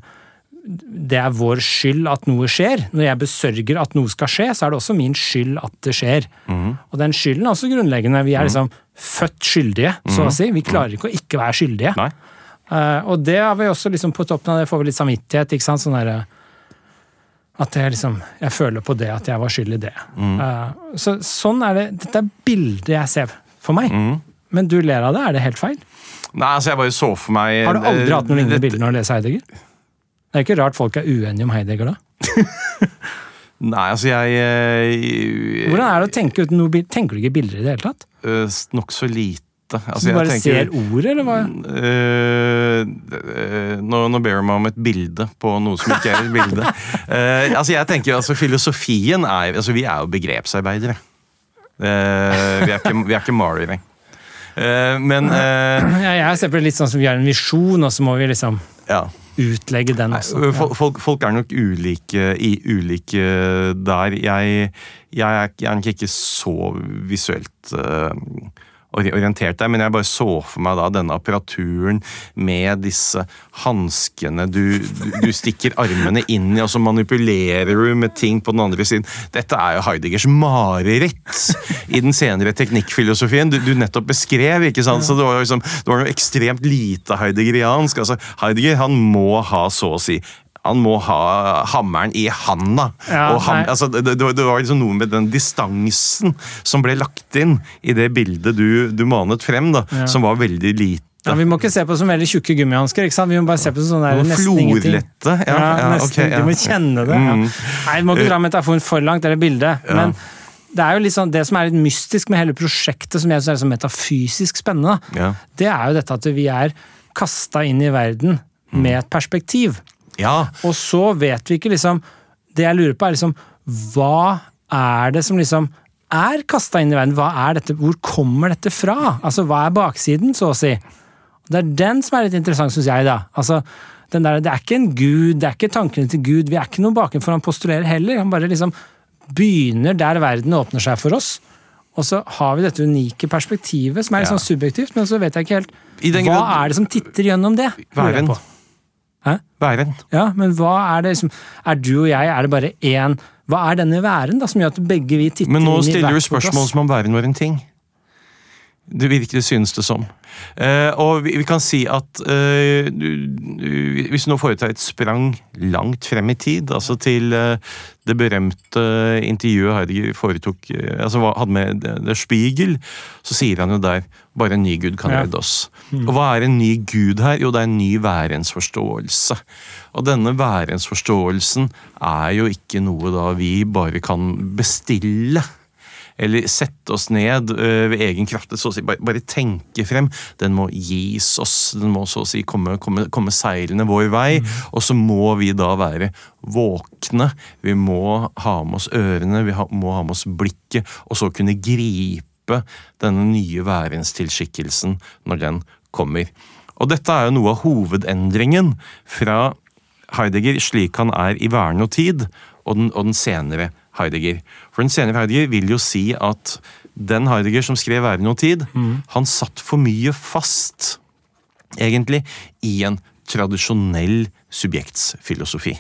Det er vår skyld at noe skjer. Når jeg besørger at noe skal skje, så er det også min skyld at det skjer. Mm. Og den skylden er også grunnleggende. Vi er liksom født skyldige, så å si. Vi klarer ikke å ikke være skyldige. Mhm. Eh, og det har vi også liksom på toppen av det, får vi litt samvittighet. ikke sant? Sånn der, At jeg liksom Jeg føler på det, at jeg var skyld i det. Mm. Uh, så sånn er det. Dette er bildet jeg ser for meg. Mm. Men du ler av det, er det helt feil? Nei, altså jeg bare så for meg Har du aldri eh, hatt noen lignende bilder når du leser Heidegger? Det er ikke rart folk er uenige om Heidegger da. Nei, altså jeg jeg, Hvordan er det å tenke uten noe Tenker du ikke bilder i det hele tatt? eh, Nokså lite. Altså, Så du jeg bare tenker- ser ordet, eller hva? Øh, øh, nå, nå ber du meg om et bilde på noe som ikke er et bilde. uh, altså jeg tenker altså Filosofien er altså Vi er jo begrepsarbeidere. Uh, vi, er ikke, vi er ikke malere. Uh, men eh, Ja, jeg ser på det litt sånn som vi har en visjon, og så må vi liksom ja. Utlegge den også. Nei, Folk, folk, er nok ulike, i, ulike der. Jeg, jeg, er, jeg er nok ikke så visuelt ori- orientert deg, men jeg bare så for meg da denne apparaturen med disse hanskene du, du, stikker armene inn i, og så manipulerer du med ting på den andre siden. Dette er jo Heideggers mareritt i den senere teknikkfilosofien du, du nettopp beskrev. ikke sant? Så det var, liksom, det var noe ekstremt lite heideggeriansk. altså Heidegger han må ha så å si han må ha hammeren i handa. Ja, ham, altså, det, det, var- liksom noe med den distansen som ble lagt inn i det bildet du, du manet frem, da, Ja. som var veldig lite. Ja, vi må ikke se på det som veldig tjukke gummihansker. Vi må bare se på det som sånn der, nesten ingenting. Ja, nesten, okay. Du må kjenne det. Mm. Nei, Vi må ikke dra metaforen for langt, eller bildet. Men det er jo litt sånn, det som er litt mystisk med hele prosjektet, som jeg synes er sånn metafysisk spennende, Ja. det er jo dette at vi er kasta inn i verden med et perspektiv. Ja, Og så vet vi ikke liksom Det jeg lurer på, er liksom Hva er det som liksom er kasta inn i verden? Hva er dette, hvor kommer dette fra? Altså, Hva er baksiden, så å si? Det er den som er litt interessant, syns jeg. da. Altså, den der, Det er ikke en gud, det er ikke tankene til Gud. Vi er ikke noe bakenfor han postulerer heller. Han bare liksom begynner der verden åpner seg for oss. Og så har vi dette unike perspektivet, som er litt Ja. sånn subjektivt, men så vet jeg ikke helt Hva grunn... er det som titter gjennom det? Hva er væren. på. Hæ? Væren. Ja, men hva er det liksom Er du og jeg, er det bare én Hva er denne væren da, som gjør at begge vi titter Men nå stiller du spørsmål som om væren var en ting. Det virker det synes det som. Eh, og vi, kan si at eh, hvis du nå foretar et sprang langt frem i tid, altså til eh, det berømte intervjuet Heidegger foretok, altså hadde med Der Spiegel, så sier han jo der bare en ny gud kan redde oss. Og hva er en ny gud her? Jo, det er en ny værensforståelse. Og denne værensforståelsen er jo ikke noe da vi bare kan bestille eller sette oss ned ved egen kraft, så å si, bare, bare tenke frem. Den må gis oss, den må så å si komme, komme, komme seilende vår vei. Og så må vi da være våkne. Vi må ha med oss ørene, vi må ha med oss blikket, og så kunne gripe denne nye værenstilskikkelsen når den kommer. Og dette er jo noe av hovedendringen fra Heidegger slik han er i Vern og tid, og den, og den senere Heidegger. For den senere Heidegger vil jo si at den Heidegger som skrev Vern og tid, han satt for mye fast, egentlig, i en tradisjonell subjektsfilosofi.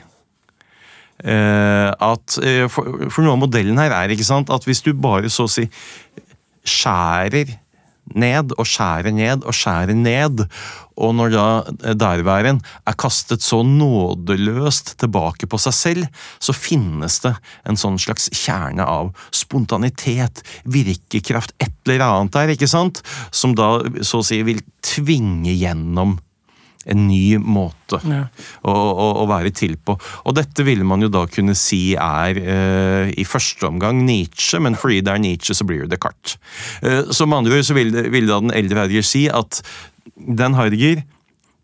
Eh, at, eh, for, for noe av modellen her er ikke sant, at hvis du bare så å si skjærer ned og skjærer ned og skjærer ned, og når da derværen er kastet så nådeløst tilbake på seg selv, så finnes det en sånn slags kjerne av spontanitet, virkekraft, et eller annet der, ikke sant, som da så å si vil tvinge gjennom en ny måte Ja. å, å, å være til på. Og dette ville man jo da kunne si er eh, i første omgang Nietzsche, men fordi det er Nietzsche, så blir det Descartes. Eh, så med andre ord så ville, vil da den eldre Heidegger si at den Heidegger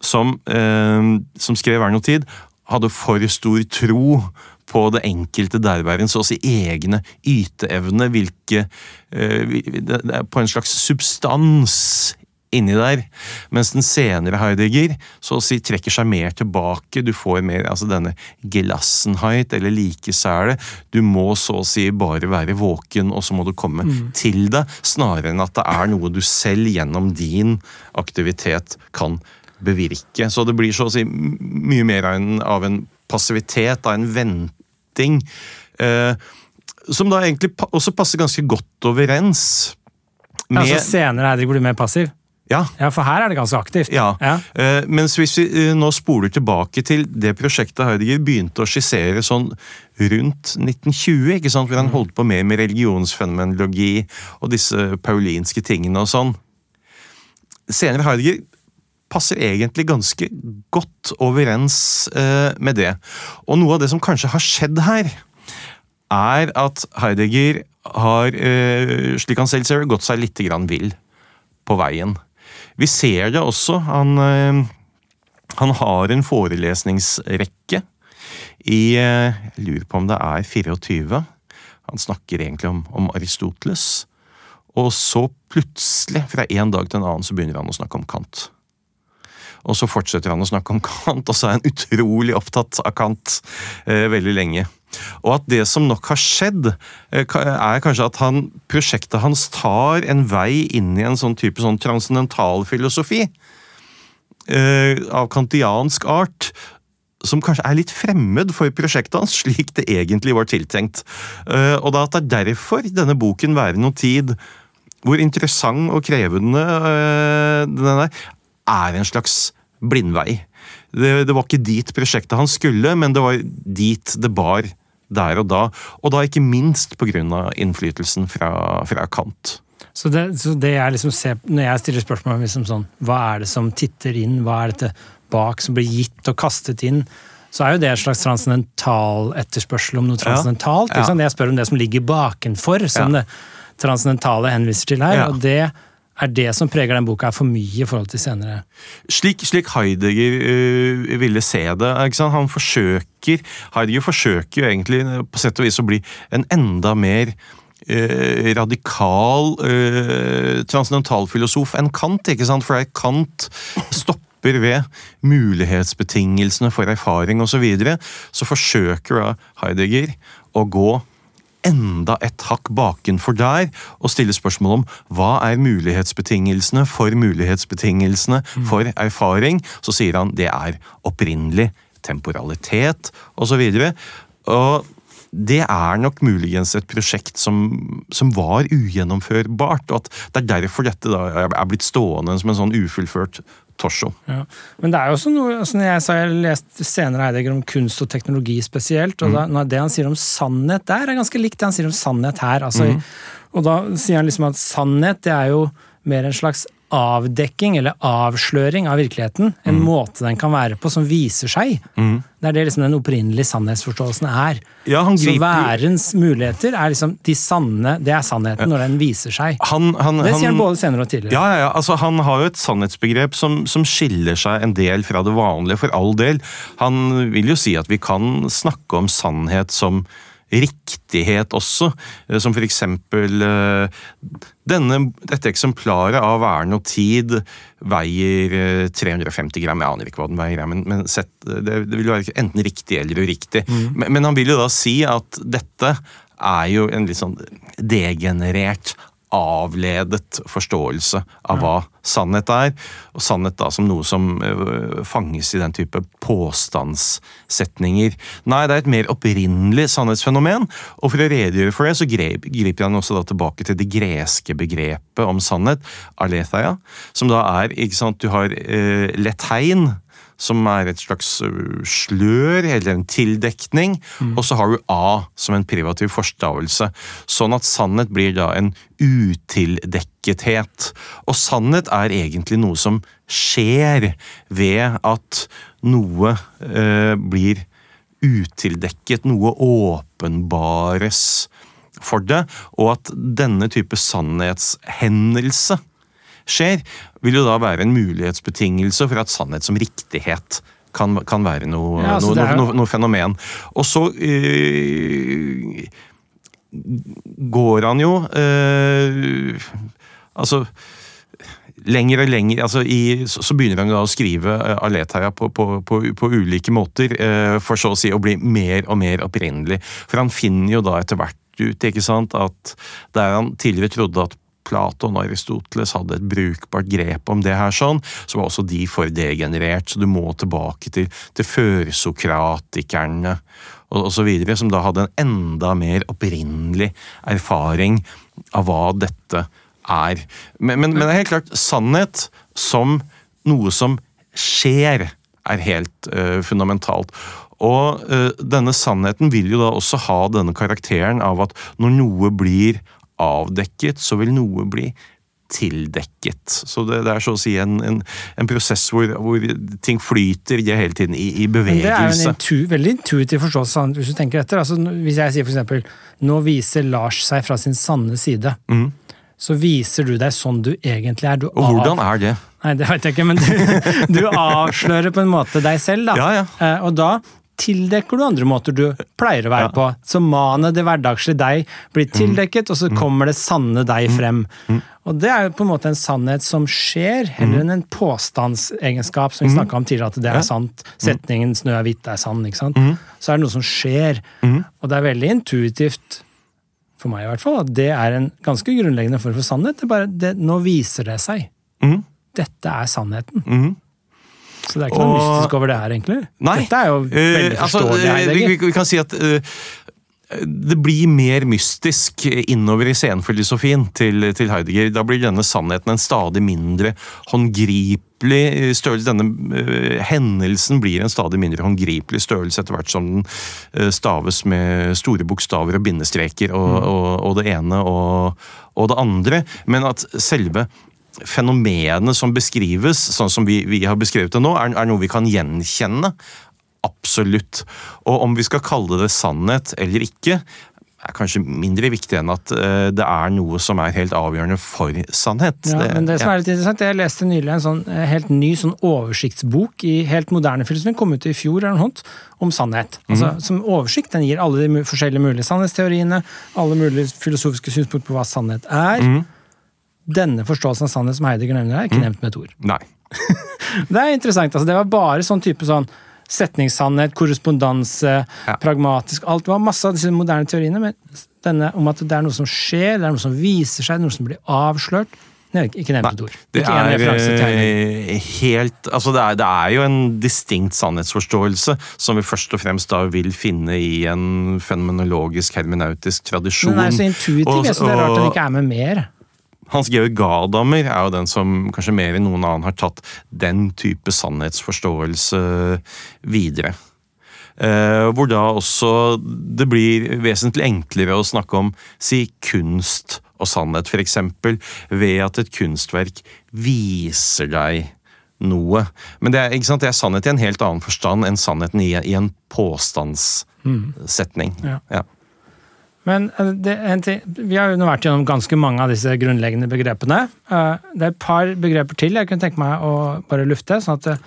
som, eh, som skrev Vern og tid, hadde for stor tro på det enkelte derværen, så å si egne yteevne, hvilke eh, På en slags substans inni der. Mens den senere Heidegger så å si trekker seg mer tilbake. Du får mer altså denne gelassenheit, eller likesæle. Du må så å si bare være våken, og så må du komme til det, snarere enn at det er noe du selv gjennom din aktivitet kan bevirke. Så det blir så å si mye mer av en, av en passivitet, av en venting. Eh, som da egentlig også passer ganske godt overens med Altså senere Heidegger blir mer passiv? Ja, Ja, for her er det ganske aktivt. ja. Ja. Uh, mens hvis vi uh, nå spoler tilbake til det prosjektet Heidegger begynte å skissere sånn rundt 1920, ikke sant, hvor han holdt på mer med religionsfenomenologi og disse paulinske tingene og sånn. Senere Heidegger passer egentlig ganske godt overens uh, med det. Og noe av det som kanskje har skjedd her, er at Heidegger har, slik han selv ser det, gått seg litt grann vill på veien. Vi ser det også. Han, eh, han har en forelesningsrekke i eh, Jeg lurer på om det er 24. Han snakker egentlig om, om Aristoteles. Og så plutselig, fra en dag til en annen, så begynner han å snakke om Kant. Og så fortsetter han å snakke om Kant, og så er han utrolig opptatt av Kant eh, veldig lenge. Og at det som nok har skjedd, eh, er kanskje at han, prosjektet hans tar en vei inn i en sånn type sånn transcendentalfilosofi eh, av kantiansk art. Som kanskje er litt fremmed for prosjektet hans, slik det egentlig var tiltenkt. Eh, og da at det er derfor denne boken Være noe tid, hvor interessant og krevende eh, den er, er en slags blindvei. Det, det var ikke dit prosjektet hans skulle, men det var dit det bar der og da. Og da ikke minst pga. innflytelsen fra, fra Kant. Så det, så det jeg liksom ser, Når jeg stiller spørsmål liksom sånn, hva er det som titter inn, hva er dette bak som blir gitt og kastet inn, så er jo det et slags transcendental etterspørsel om noe transcendentalt. Ja. Ja. Jeg spør om det som ligger bakenfor, som Ja. det transcendentale henviser til her. Og det er det som preger den boka, er for mye i forhold til senere. Slik, slik Heidegger øh, ville se det. Han forsøker, Heidegger forsøker jo egentlig på sett og vis å bli en enda mer øh, radikal øh, transcendentalfilosof enn Kant. ikke sant? For Kant stopper ved mulighetsbetingelsene for erfaring osv. Så, videre. så forsøker da Heidegger å gå enda et hakk bakenfor der og stille spørsmål om hva er mulighetsbetingelsene for mulighetsbetingelsene for erfaring. Så sier han det er opprinnelig temporalitet osv. Det er nok muligens et prosjekt som, som var ugjennomførbart. Og at det er derfor dette da er blitt stående som en sånn ufullført torso. Ja. Men det er jo også noe altså jeg, sa, jeg har lest senere Heidegger om kunst og teknologi spesielt, og da, det han sier om sannhet der, er ganske likt det han sier om sannhet her. Altså, Og da sier han liksom at sannhet det er jo mer en slags avdekking eller avsløring av virkeligheten. En måte den kan være på som viser seg. Det er det liksom den opprinnelige sannhetsforståelsen er. Ja, han Så værens muligheter er liksom de sanne, det er sannheten når den viser seg. Han, han, Det sier han han- både senere og tidligere. Ja, ja, ja. Altså, han har jo et sannhetsbegrep som, som skiller seg en del fra det vanlige, for all del. Han vil jo si at vi kan snakke om sannhet som riktighet også, eh, som eksempel eh, denne, dette eksemplaret av Væren og Tid veier eh, 350 gram, jeg aner ikke hva den veier, men, men sett, det, det vil være enten riktig eller uriktig. Men, men han vil jo da si at dette er jo en litt sånn degenerert avledet forståelse av hva sannhet er. Og sannhet da som noe som øh, fanges i den type påstandssetninger. Nei, det er et mer opprinnelig sannhetsfenomen, og for å redegjøre for det, så griper han også da tilbake til det greske begrepet om sannhet, aletheia, som da er, ikke sant, du har øh, letein, som er et slags slør eller en tildekning, og så har du A som en privativ forstavelse. Sånn at sannhet blir da en utildekkethet. Og sannhet er egentlig noe som skjer ved at noe eh, blir utildekket, noe åpenbares for det, og at denne type sannhetshendelse skjer, vil jo da være en mulighetsbetingelse for at sannhet som riktighet kan, kan være noe, Ja, altså, noe, noe, noe fenomen. Og så øh, går han jo øh, Altså lenger og lenger altså i, så, begynner han da å skrive uh, Aletheia på, på, på, på ulike måter, eh, for så å si å bli mer og mer opprinnelig. For han finner jo da etter hvert ut ikke sant, at der han tidligere trodde at Platon og Aristoteles hadde et brukbart grep om det her, sånn, så var også de for degenerert, så du må tilbake til, til førsokratikerne og, videre, som da hadde en enda mer opprinnelig erfaring av hva dette er. Men, men, men det er helt klart, sannhet som noe som skjer, er helt uh, fundamentalt. Og øh, denne sannheten vil jo da også ha denne karakteren av at når noe blir avdekket, så vil noe bli tildekket. Så det, det er så å si en, en, en prosess hvor, hvor ting flyter er hele tiden i, i Men det er jo en intu, veldig intuitiv forståelse, sant, hvis du tenker etter. Altså, hvis jeg sier for eksempel nå viser Lars seg fra sin sanne side, så viser du deg sånn du egentlig er. Du Mm. Og hvordan er det? Nei, det vet jeg ikke, men du, du avslører på en måte deg selv, da. Ja, ja. Eh, Og da tildekker du andre måter du pleier å være Ja. på. Så manet, det hverdagslige deg, blir tildekket, og så kommer det sanne deg frem. Og det er jo på en måte en sannhet som skjer, heller enn en påstandsegenskap, som vi snakka om tidligere, at det er sant. Setningen 'snø er hvitt' er sann, ikke sant. Så er det noe som skjer. Og det er veldig intuitivt, for meg i hvert fall, at det er en ganske grunnleggende form for sannhet. Det er bare, det, nå viser det seg. Dette er sannheten. Mhm. Så det er ikke noe Og- mystisk over det her, egentlig. Nei. Dette er jo veldig Eh, altså, forståelig, Uh, vi, vi, vi kan si at uh, det blir mer mystisk innover i scenefilosofien til, til Heidegger. Da blir denne sannheten en stadig mindre håndgripelig størrelse. Denne uh, hendelsen blir en stadig mindre håndgripelig størrelse etter hvert som den uh, staves med store bokstaver og bindestreker og, og, og det ene og, og det andre. Men at selve fenomenet som beskrives, sånn som vi, vi har beskrevet det nå, er, er noe vi kan gjenkjenne absolutt. Og om vi skal kalle det sannhet eller ikke, er kanskje mindre viktig enn at eh, det er noe som er helt avgjørende for sannhet. Ja, men det som er litt interessant, Jeg leste nylig en sånn eh, helt ny sånn oversiktsbok i helt moderne filosofi, kom ut i fjor eller noe om sannhet. Altså, Mhm. Som oversikt. Den gir alle de forskjellige mulige sannhetsteoriene, alle mulige filosofiske synspunkter på hva sannhet er. Mhm. Denne forståelsen av sannhet som Heidegger nevner er ikke nevnt med et ord. Nei. Det er interessant. altså Det var bare sånn type sånn setningssannhet, korrespondanse, Ja. pragmatisk Alt det var masse av disse moderne teoriene, men denne om at det er noe som skjer, det er noe som viser seg, noe som blir avslørt det Ikke nevnt et ord. Det er eh, helt Altså, det er, det er jo en distinkt sannhetsforståelse som vi først og fremst da vil finne i en fenomenologisk, hermenautisk tradisjon. Den er så intuitiv, Og- jeg synes det er rart den og- ikke er med mer. Hans Georg Gadamer er jo den som kanskje mer enn noen annen har tatt den type sannhetsforståelse videre. Eh, hvor da også det blir vesentlig enklere å snakke om si kunst og sannhet, f.eks. ved at et kunstverk viser deg noe. Men det er, det er sannhet i en helt annen forstand enn sannheten i, i en påstandssetning. Ja. Ja. Men eh, det, en ting, vi har jo nå vært gjennom ganske mange av disse grunnleggende begrepene. Eh, Det er et par begreper til jeg kunne tenke meg å bare lufte, sånn at det,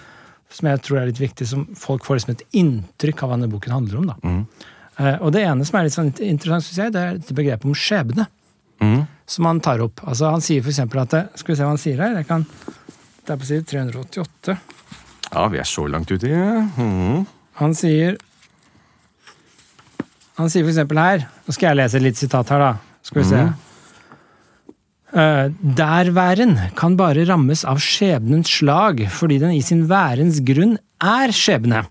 som jeg tror er litt viktig, som folk får liksom et inntrykk av hva denne boken handler om. Da. Mm. Og Det ene som er litt sånn interessant, synes jeg, det er dette begrepet om skjebne. Mm. Som han tar opp. Altså Han sier f.eks. at det, Skal vi se hva han sier her? Jeg kan, det er på side 388. ja, vi er så langt ute i mm. Han sier Han sier eksempel her Nå skal jeg lese litt sitat her, da. Skal vi se. Eh, Derværen kan bare rammes av skjebnens slag, fordi den i sin værens grunn er skjebne.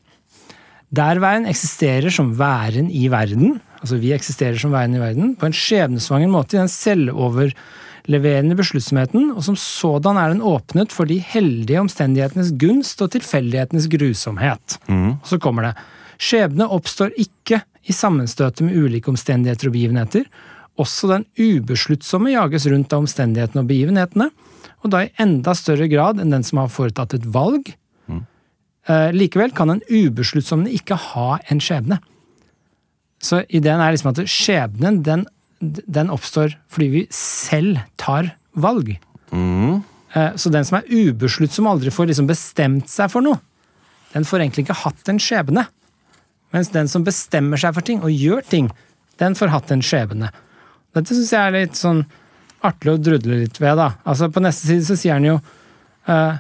Derværen eksisterer som væren i verden, altså vi eksisterer som væren i verden, på en skjebnesvanger måte i den selvoverleverende besluttsomheten, og som sådan er den åpnet for de heldige omstendighetenes gunst og tilfeldighetenes grusomhet. Og så kommer det. Skjebne oppstår ikke i sammenstøtet med ulike omstendigheter og begivenheter. Også den ubesluttsomme jages rundt av omstendighetene og begivenhetene, og da i enda større grad enn den som har foretatt et valg. Eh, likevel kan den ubesluttsomme ikke ha en skjebne. Så ideen er liksom at skjebnen, den, den oppstår fordi vi selv tar valg. Mm. Eh, Så den som er ubesluttsom, aldri får liksom bestemt seg for noe, den får egentlig ikke hatt en skjebne. Mens den som bestemmer seg for ting og gjør ting, den får hatt en skjebne. Dette syns jeg er litt sånn artig å drudle litt ved. da. Altså På neste side så sier han jo uh,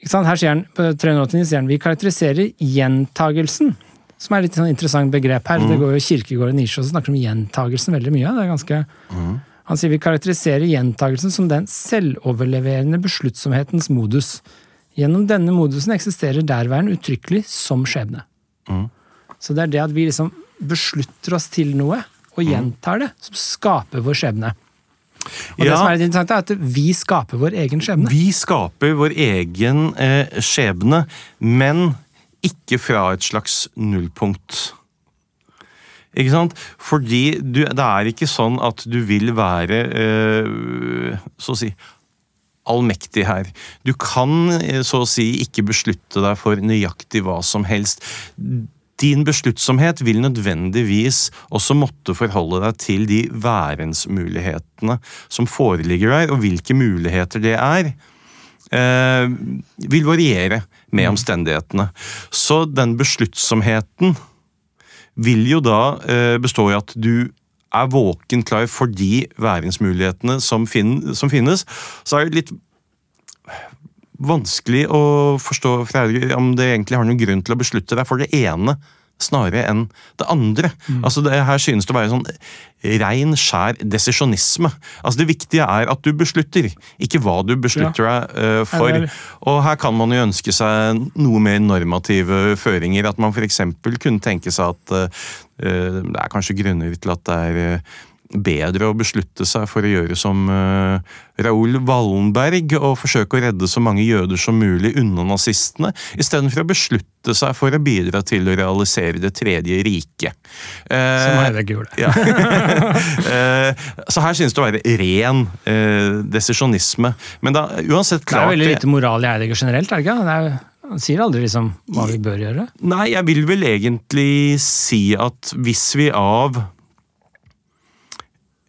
ikke sant? Her sier han, på 389 sier han vi karakteriserer gjentagelsen. Som er litt sånn interessant begrep her. Det går jo Kirkegård og Nisje og snakker om gjentagelsen veldig mye. det er ganske... Han sier vi karakteriserer gjentagelsen som den selvoverleverende besluttsomhetens modus. Gjennom denne modusen eksisterer derværen uttrykkelig som skjebne. Så det er det at vi liksom beslutter oss til noe, og gjentar det, som skaper vår skjebne. Og det som er litt interessant, er at vi skaper vår egen skjebne. Vi skaper vår egen eh, skjebne, men ikke fra et slags nullpunkt. Ikke sant? Fordi du, det er ikke sånn at du vil være eh, så å si allmektig her. Du kan eh, så å si ikke beslutte deg for nøyaktig hva som helst. Din besluttsomhet vil nødvendigvis også måtte forholde deg til de værensmulighetene som foreligger der, og hvilke muligheter det er. Eh, vil variere med omstendighetene. Så den besluttsomheten vil jo da eh, bestå i at du er våken klar for de væringsmulighetene som, fin som finnes. Så er det litt vanskelig å forstå om det egentlig har noen grunn til å beslutte deg for det ene snarere enn det andre. Altså det Her synes det å være sånn rein, skjær desisjonisme. Altså Det viktige er at du beslutter, ikke hva du beslutter deg uh, for. Eller... er- Og her kan man jo ønske seg noe mer normative føringer. At man f.eks. kunne tenke seg at uh, det er kanskje grunner til at det er eh, bedre å beslutte seg for å gjøre som uh, Raoul Wallenberg og forsøke å redde så mange jøder som mulig unna nazistene, istedenfor å beslutte seg for å bidra til å realisere Det tredje riket. Uh, Som er det gule. ja. uh, så her synes det å være ren uh, desisjonisme. Men da, uansett Det er klart veldig lite moral i Heidegger generelt, er det ikke? Det er, Han sier aldri liksom hva vi bør gjøre. Nei, jeg vil vel egentlig si at hvis vi av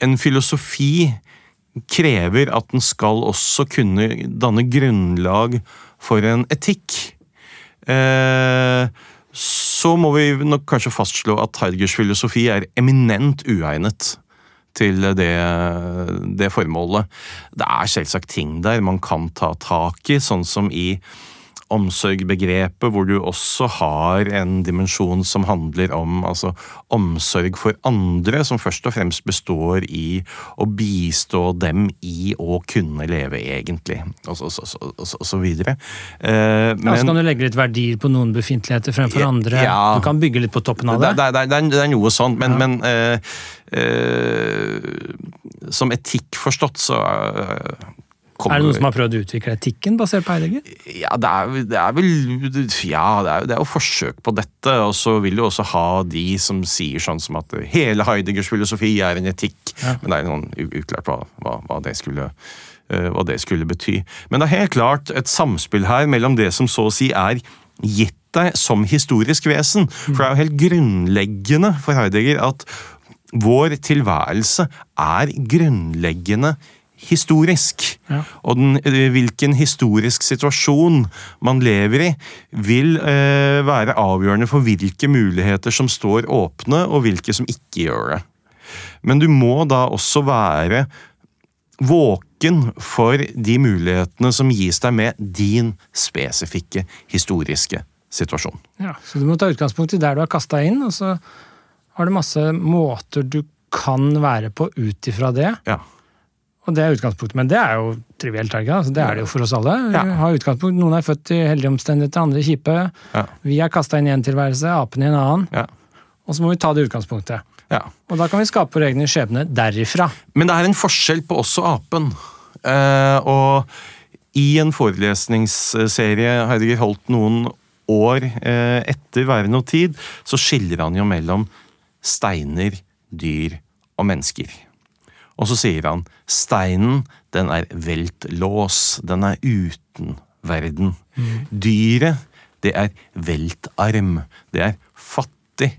en filosofi krever at den skal også kunne danne grunnlag for en etikk, eh, så må vi nok kanskje fastslå at Heidegers filosofi er eminent uegnet til det, det formålet. Det er selvsagt ting der man kan ta tak i, sånn som i omsorgbegrepet, hvor du også har en dimensjon som handler om altså, omsorg for andre, som først og fremst består i å bistå dem i å kunne leve egentlig, og så, så, så, så, videre. Eh, men, ja, så kan du legge litt verdier på noen befintligheter fremfor andre. Ja, du kan bygge litt på toppen av det. Det, det, det, det er noe sånt, men, ja. men eh, eh, som etikk forstått, så Kommer, er det noen som har prøvd å utvikle etikken basert på Heidegger? Ja, det er, det er vel Ja, det er, det er, jo forsøk på dette. Og så vil du også ha de som sier sånn som at hele Heideggers filosofi er en etikk. Ja. Men det er noen uklart hva, hva, hva, det skulle, uh, hva det skulle bety. Men det er helt klart et samspill her mellom det som så å si er gitt deg som historisk vesen. For det er jo helt grunnleggende for Heidegger at vår tilværelse er grunnleggende historisk. Ja. Og den, eh, hvilken historisk situasjon man lever i, vil eh, være avgjørende for hvilke muligheter som står åpne, og hvilke som ikke gjør det. Men du må da også være våken for de mulighetene som gis deg med din spesifikke historiske situasjon. Ja, Så du må ta utgangspunkt i der du har kasta inn, og så har du masse måter du kan være på ut ifra det. Ja. Og det er utgangspunktet, Men det er jo trivielt, er? Altså, det er det jo for oss alle. Ja. har utgangspunkt. Noen er født i heldige omstendigheter, andre kjipe. Ja. Vi er kasta inn i en tilværelse, apene i en annen. Ja. Og så må vi ta det utgangspunktet. Og da kan vi skape vår egen skjebne derifra. Men det er en forskjell på oss og apen. Eh, og i en forelesningsserie Heidegger holdt noen år eh, etter Væren og tid, så skiller han jo mellom steiner, dyr og mennesker. Og så sier han steinen, den er veltlås, den er uten verden. Mm. Dyret, det er veltarm, det er fattig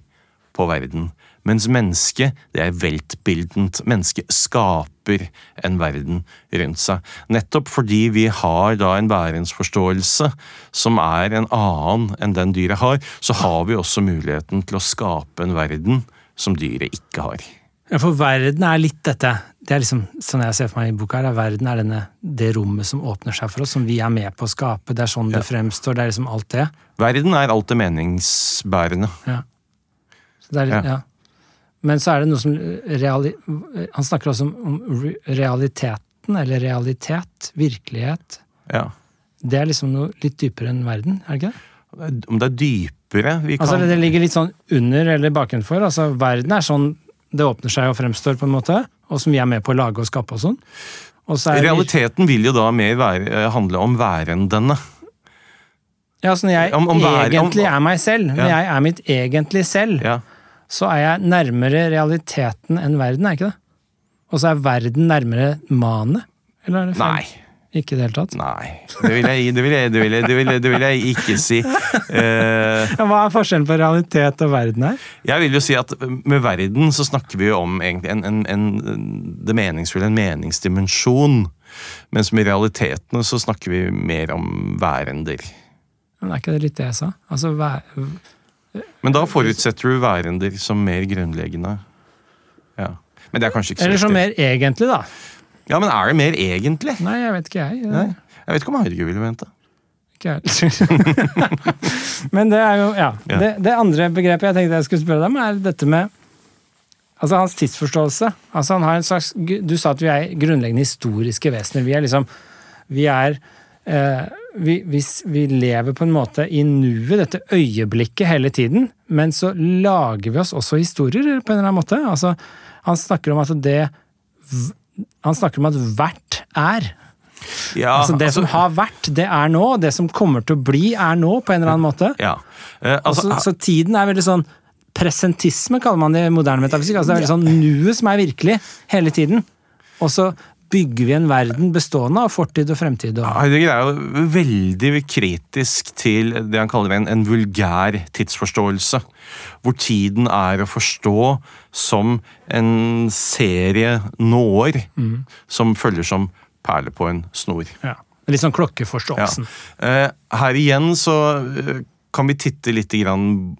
på verden. Mens mennesket, det er veltbildent. Mennesket skaper en verden rundt seg. Nettopp fordi vi har da en værensforståelse som er en annen enn den dyret har, så har vi også muligheten til å skape en verden som dyret ikke har. Ja, For verden er litt dette. Det er liksom, sånn jeg ser for meg i boka, her, verden er denne, det rommet som åpner seg for oss, som vi er med på å skape. Det er sånn ja. det fremstår. Det er liksom alt det. Verden er alt det meningsbærende. Ja. Er, ja. ja. Men så er det noe som reali, Han snakker også om, om realiteten, eller realitet. Virkelighet. Ja. Det er liksom noe litt dypere enn verden, er det ikke det? Om det er dypere vi altså, kan... Altså Det ligger litt sånn under eller bakenfor. Altså Verden er sånn det åpner seg og fremstår, på en måte, og som vi er med på å lage og skape og sånn. Realiteten vil jo da mer være, eh, handle om værendene. Ja, altså når jeg om, om egentlig er meg selv, når ja. jeg er mitt egentlig selv, ja. så er jeg nærmere realiteten enn verden, er ikke det? Og så er verden nærmere manet? Eller er det feil? Nei. Ikke i det hele tatt? Nei, det vil jeg, det vil jeg, det vil jeg, det vil jeg, det vil jeg ikke si. Uh, Hva er forskjellen på realitet og verden her? Jeg vil jo si at Med verden så snakker vi jo om en, en, en, det meningsfulle, en meningsdimensjon. Mens med realitetene så snakker vi mer om værender. Men er ikke det litt det jeg sa? Altså, vær... Men da forutsetter du værender som mer grunnleggende. Ja. Men det er kanskje ikke så Eller som mer egentlig, da. Ja, Men er det mer egentlig? Nei, jeg vet ikke, jeg. Nei. Jeg vet ikke om Heidegger ville ment det. Ikke jeg Men det er jo Ja. ja. Det, det, andre begrepet jeg tenkte jeg skulle spørre deg om, er dette med Altså hans tidsforståelse. Altså han har en slags, Du sa at vi er grunnleggende historiske vesener. Vi er liksom Vi er eh, vi, vi, vi, lever på en måte i nuet, dette øyeblikket, hele tiden. Men så lager vi oss også historier, på en eller annen måte. Altså, han snakker om at det han snakker om at hvert er. Ja, altså Det altså, som har vært, det er nå. Det som kommer til å bli, er nå, på en eller annen måte. Ja. Eh, altså, så, så, tiden er veldig sånn Presentisme kaller man det i moderne metafysikk. Altså det er veldig sånn nuet som er virkelig, hele tiden. Og så bygger vi en verden bestående av fortid og fremtid? Og... Heidegger er jo veldig kritisk til det han kaller en, en vulgær tidsforståelse. Hvor tiden er å forstå som en serie nåer Mm. som følger som perler på en snor. Ja. Litt sånn klokkeforståelsen. Ja. her igjen så eh, kan vi titte litt grann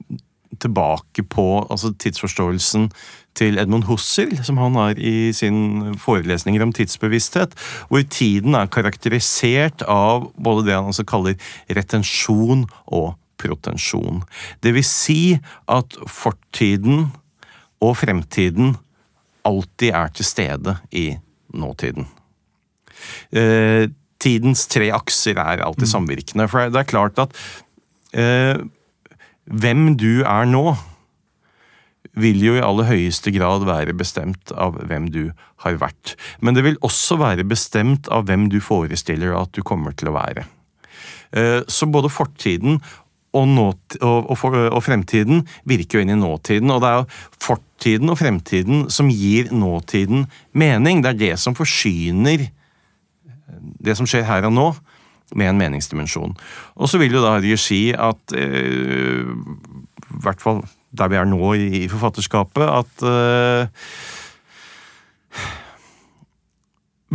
tilbake på altså tidsforståelsen til Edmund Husserl, som han har i sin forelesninger om tidsbevissthet, hvor tiden er karakterisert av både det han altså kaller retensjon og protensjon. Det vil si at fortiden og fremtiden alltid er til stede i nåtiden. Eh, tidens tre akser er alltid samvirkende. For det er klart at eh, hvem du er nå, vil jo i aller høyeste grad være bestemt av hvem du har vært. Men det vil også være bestemt av hvem du forestiller at du kommer til å være. Eh, Så både fortiden og, nåt, og, og, og fremtiden virker jo inn i nåtiden. Og det er jo fortiden og fremtiden som gir nåtiden mening. Det er det som forsyner det som skjer her og nå, med en meningsdimensjon. Og så vil jo da Heidegger si at eh, i hvert fall der vi er nå i, i forfatterskapet, at uh,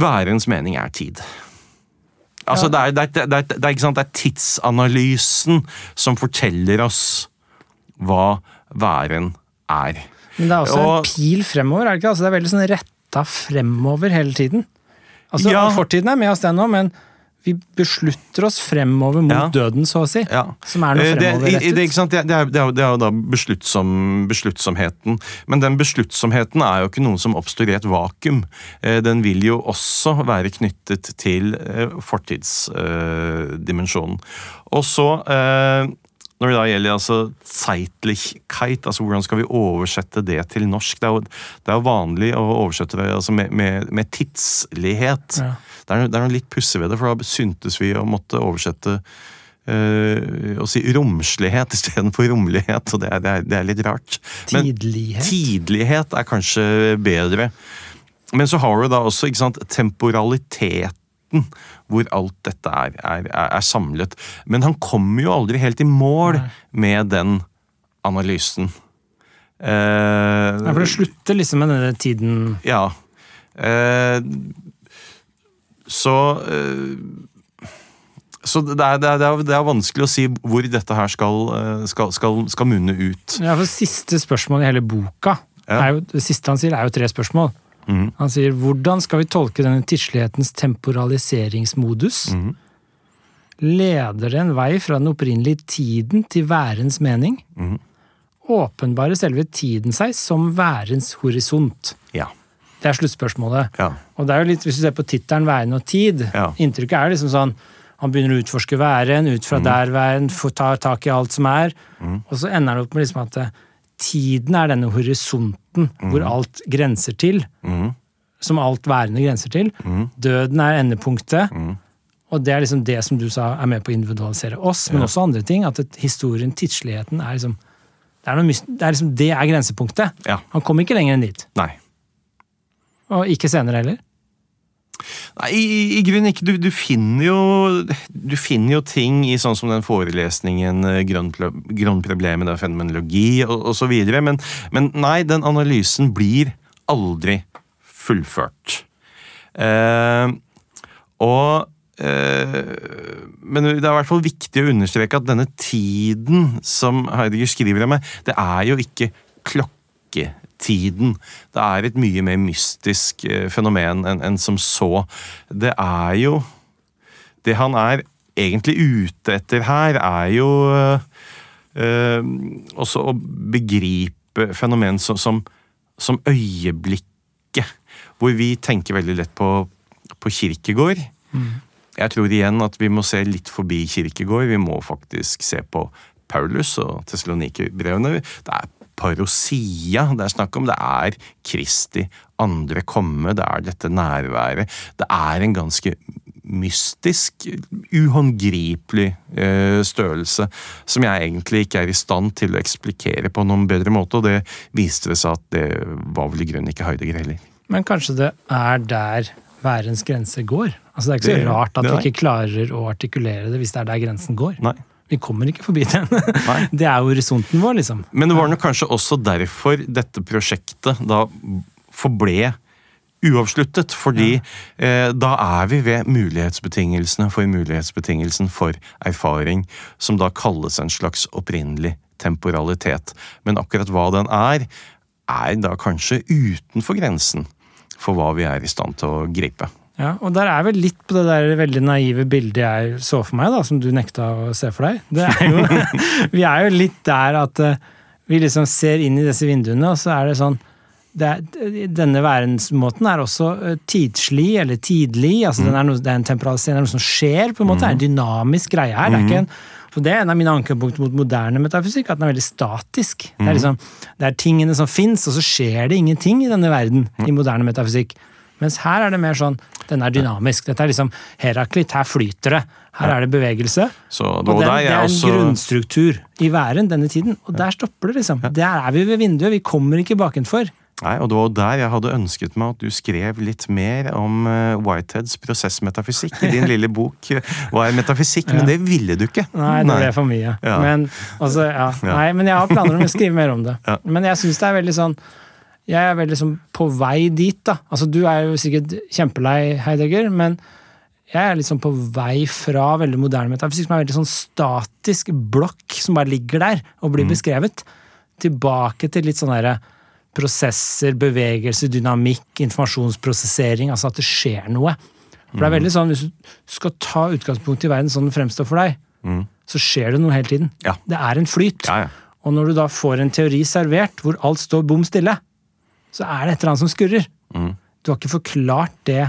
værens mening er tid. Altså, det, er, det, er, det, er, det, er, tidsanalysen som forteller oss hva væren er. Men det er også Og- en pil fremover, er det ikke? Altså, det er veldig sånn retta fremover hele tiden. Altså, Ja. Fortiden er med oss, den òg, men vi beslutter oss fremover mot Ja. døden, så å si. Ja. Som er noe i- fremoverrettet. det. Det, det, det, er, jo- da besluttsom, besluttsomheten. Men den besluttsomheten er jo ikke noe som oppstår i et vakuum. Eh, Den vil jo også være knyttet til eh, fortidsdimensjonen. Og så eh, når det da gjelder altså Zeitlichkeit, altså hvordan skal vi oversette det til norsk? Det er jo, det er jo vanlig å oversette det altså med, med, med tidslighet. Ja. Det, er, det er noe litt pussig ved det, for da syntes vi å måtte oversette Uh, å si romslighet istedenfor rommelighet, og det er, det, er, det er litt rart. Men Tidlighet. tidlighet er kanskje bedre. Men så har du da også sant, temporaliteten, hvor alt dette er, er, samlet. Men han kommer jo aldri helt i mål Nei. med den analysen. Uh, Ja, for det slutter liksom med denne tiden ja. Eh, så eh, Så det er, det, er, det, er, vanskelig å si hvor dette her skal, eh, skal, skal, skal munne ut. Ja, for Siste spørsmål i hele boka, Ja. jo, det siste han sier, er jo tre spørsmål. Mm. Han sier hvordan skal vi tolke denne tidslighetens temporaliseringsmodus? Mm. Leder det en vei fra den opprinnelige tiden til værens mening? Mm. Åpenbarer selve tiden seg som værens horisont? Ja. Det er sluttspørsmålet. ja. Og det er jo litt, Hvis du ser på tittelen 'Væren og tid', Ja. inntrykket er liksom sånn Han begynner å utforske væren, ut Mm. fra der væren, tar tak i alt som er. Og så ender det opp med liksom at eh, tiden er denne horisonten hvor alt grenser til. Mhm. Som alt værende grenser til. Mm. Døden er endepunktet. Og det er liksom det som du sa er med på å individualisere oss, men også andre ting. At historien, tidsligheten, er liksom det er, noe, det er liksom det er grensepunktet. Ja. Han kom ikke lenger enn dit. Nei. Og ikke senere heller. Nei, i, i, grunnen ikke. Du, du, finner jo, du finner jo ting i sånn som den forelesningen eh, Grunnproblemet fenomenologi og, og så videre, men, men nei, den analysen blir aldri fullført. Eh, og eh, Men det er i hvert fall viktig å understreke at denne tiden som Heidegger skriver om, det er jo ikke klokketiden. Det er et mye mer mystisk eh, fenomen enn en som så. Det er jo Det han er egentlig ute etter her, er jo eh, også å begripe fenomen som, som, som øyeblikket. Hvor vi tenker veldig lett på, på Kirkegård. Jeg tror igjen at vi må se litt forbi Kirkegård. Vi må faktisk se på Paulus og Tessalonikerbrevene. Det er parosia det er snakk om. Det er Kristi andre komme. Det er dette nærværet. Det er en ganske mystisk, uhåndgripelig eh, størrelse som jeg egentlig ikke er i stand til å eksplikere på noen bedre måte, og det viste det seg at det var vel i grunnen ikke Heidegger heller. Men kanskje det er der værens grense går. Altså Det er ikke så rart at vi ikke klarer å artikulere det hvis det er der grensen går. Nei. Vi kommer ikke forbi den. Nei. Det er horisonten vår, liksom. Men det var nok kanskje også derfor dette prosjektet da forble uavsluttet. Fordi eh, da er vi ved mulighetsbetingelsene for mulighetsbetingelsen for erfaring, som da kalles en slags opprinnelig temporalitet. Men akkurat hva den er, er da kanskje utenfor grensen for hva vi er i stand til å gripe. Ja, Og der er vel litt på det der veldig naive bildet jeg så for meg, da, som du nekta å se for deg. Det er jo, vi er jo litt der at eh, vi liksom ser inn i disse vinduene, og så er det sånn det er, Denne værensmåten er også eh, tidslig, eller tidlig. altså den er noe, Det er en temporalisering, det er noe som skjer, på en måte. Det er en dynamisk greie her. det er ikke en så Det er en av mine ankepunkter mot moderne metafysikk, at den er veldig statisk. Det er liksom, det er tingene som fins, og så skjer det ingenting i denne verden i moderne metafysikk. Mens her er det mer sånn den er dynamisk. Dette er liksom Heraklit, her flyter det. Her er det bevegelse. Så Og det, den, der det er en også grunnstruktur i væren denne tiden, og der stopper det, liksom. Der er vi ved vinduet, vi kommer ikke bakenfor. Nei, og Det var der jeg hadde ønsket meg at du skrev litt mer om eh, Whiteheads prosessmetafysikk i din lille bok eh, Hva er metafysikk? Men det ville du ikke. Nei, det ble for mye. Ja. Men, altså, ja. Ja. Nei, men jeg har planer om å skrive mer om det. Ja. Men jeg syns det er veldig sånn Jeg er veldig liksom på vei dit, da. Altså, du er jo sikkert kjempelei Heidegger, men jeg er liksom på vei fra veldig moderne metafysikk, som er veldig sånn statisk blokk som bare ligger der og blir beskrevet, tilbake til litt sånn derre prosesser, bevegelse, dynamikk, informasjonsprosessering, altså at det skjer noe. For det er veldig sånn, Hvis du skal ta utgangspunkt i verden sånn den fremstår for deg, så skjer det noe hele tiden. Ja. Det er en flyt. Ja, ja. Og når du da får en teori servert hvor alt står bom stille, så er det et eller annet som skurrer. Mm. Du har ikke forklart det.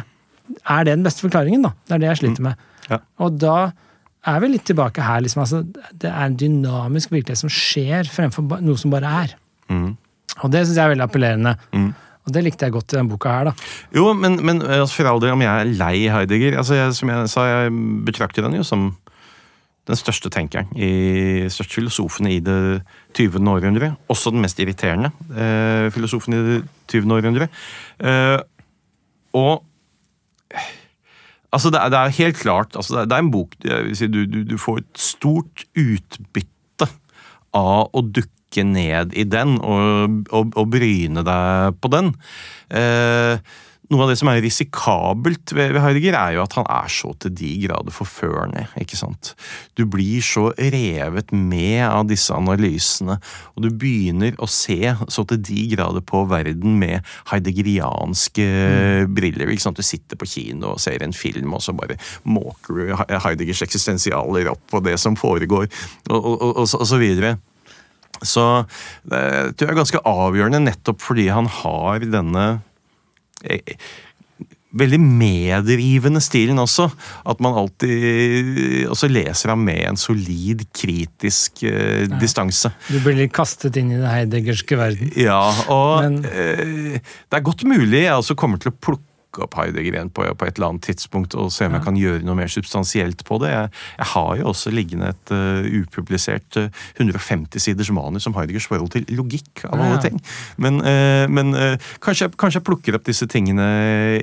Er det den beste forklaringen, da? Det er det jeg sliter med. Mm. Ja. Og da er vi litt tilbake her. Liksom, altså, det er en dynamisk virkelighet som skjer fremfor noe som bare er. Mm. Og det syns jeg er veldig appellerende. Og det likte jeg godt i denne boka her, da. Jo, men, men altså, for all del, om jeg er lei Heidegger altså, jeg, Som jeg sa, jeg betrakter den jo som den største tenkeren, i største filosofen i det 20. århundre. Også den mest irriterende eh, filosofen i det 20. århundre. Eh, og Altså, det er, det er helt klart altså, det, er, det er en bok du, du, du får et stort utbytte av å dukke ned i den og, og, og bryne deg på den. Eh, noe av det som er risikabelt ved, Heidegger, er jo at han er så til de grader forførende. ikke sant? Du blir så revet med av disse analysene, og du begynner å se så til de grader på verden med heideggerianske briller. ikke sant? Du sitter på kino og ser en film, og så bare måker du Heideggers eksistensialer opp på det som foregår, og, og, og, og, så- videre. Så det tror jeg er ganske avgjørende nettopp fordi han har denne eh, veldig medrivende stilen også. At man alltid også leser ham med en solid, kritisk eh, distanse. Du blir litt kastet inn i den heideggerske verden. Ja, og Men- eh, det er godt mulig jeg også kommer til å plukke opp Heidegger igjen på, på et eller annet tidspunkt og se om jeg kan gjøre noe mer substansielt på det. Jeg, jeg har jo også liggende et uh, upublisert uh, 150 siders manus om Heideggers forhold til logikk, av alle ting. Men, uh, men eh, kanskje, kanskje jeg plukker opp disse tingene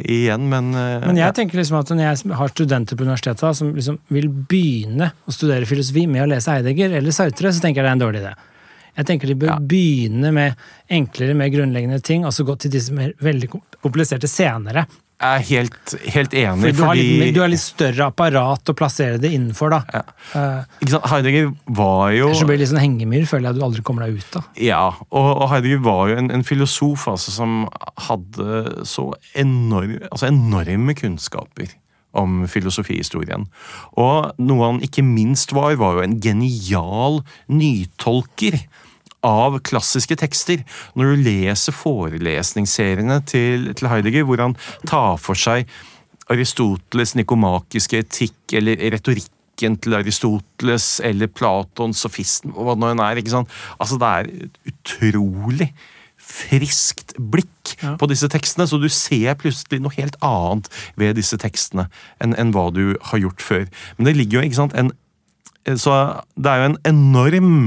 igjen, men, eh, Men jeg tenker liksom at når jeg har studenter på universitetet som liksom vil begynne å studere filosofi med å lese Heidegger eller Sautre, så tenker jeg det er en dårlig idé. Jeg tenker de bør Ja. begynne med enklere, mer grunnleggende ting, og så gå til disse mer veldig kom- kompliserte senere. jeg er helt, helt enig, fordi, du har, litt, du har litt større apparat å plassere det innenfor, da. Ja. Eh, ikke sant, Heidegger var jo Ellers så blir det litt sånn hengemyr, føler jeg du aldri kommer deg ut av. Ja, og, og Heidegger var jo en, en filosof altså, som hadde så enorm, altså enorme kunnskaper om filosofihistorien. Og noe han ikke minst var, var jo en genial nytolker av klassiske tekster. Når du leser forelesningsseriene til, til Heidegger, hvor han tar for seg Aristoteles' nikomakiske etikk eller retorikken til Aristoteles eller Platon, sofisten, hva det nå enn er. ikke sant? Altså, Det er et utrolig friskt blikk Ja. på disse tekstene, så du ser plutselig noe helt annet ved disse tekstene enn enn hva du har gjort før. Men det ligger jo ikke sant, en så det er jo en enorm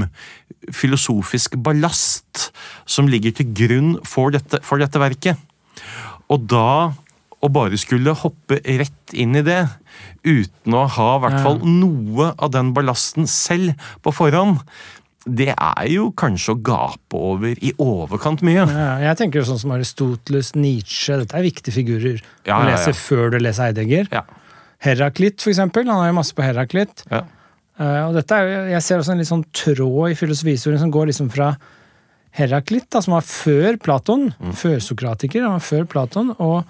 filosofisk ballast som ligger til grunn for dette, for dette verket. Og da å bare skulle hoppe rett inn i det, uten å ha i hvert fall noe av den ballasten selv på forhånd, det er jo kanskje å gape over i overkant mye. Ja, jeg tenker jo sånn som Aristoteles, Nietzsche, dette er viktige figurer Ja, å ja, lese før du leser Eidegger. Ja. Heraklit, for eksempel. Han har jo masse på Heraklit. Ja. Eh, og dette er, jeg ser også en litt sånn tråd i filosofihistorien som går liksom fra Heraklit, da, som var før Platon, Mm. førsokratiker, han var før Platon, og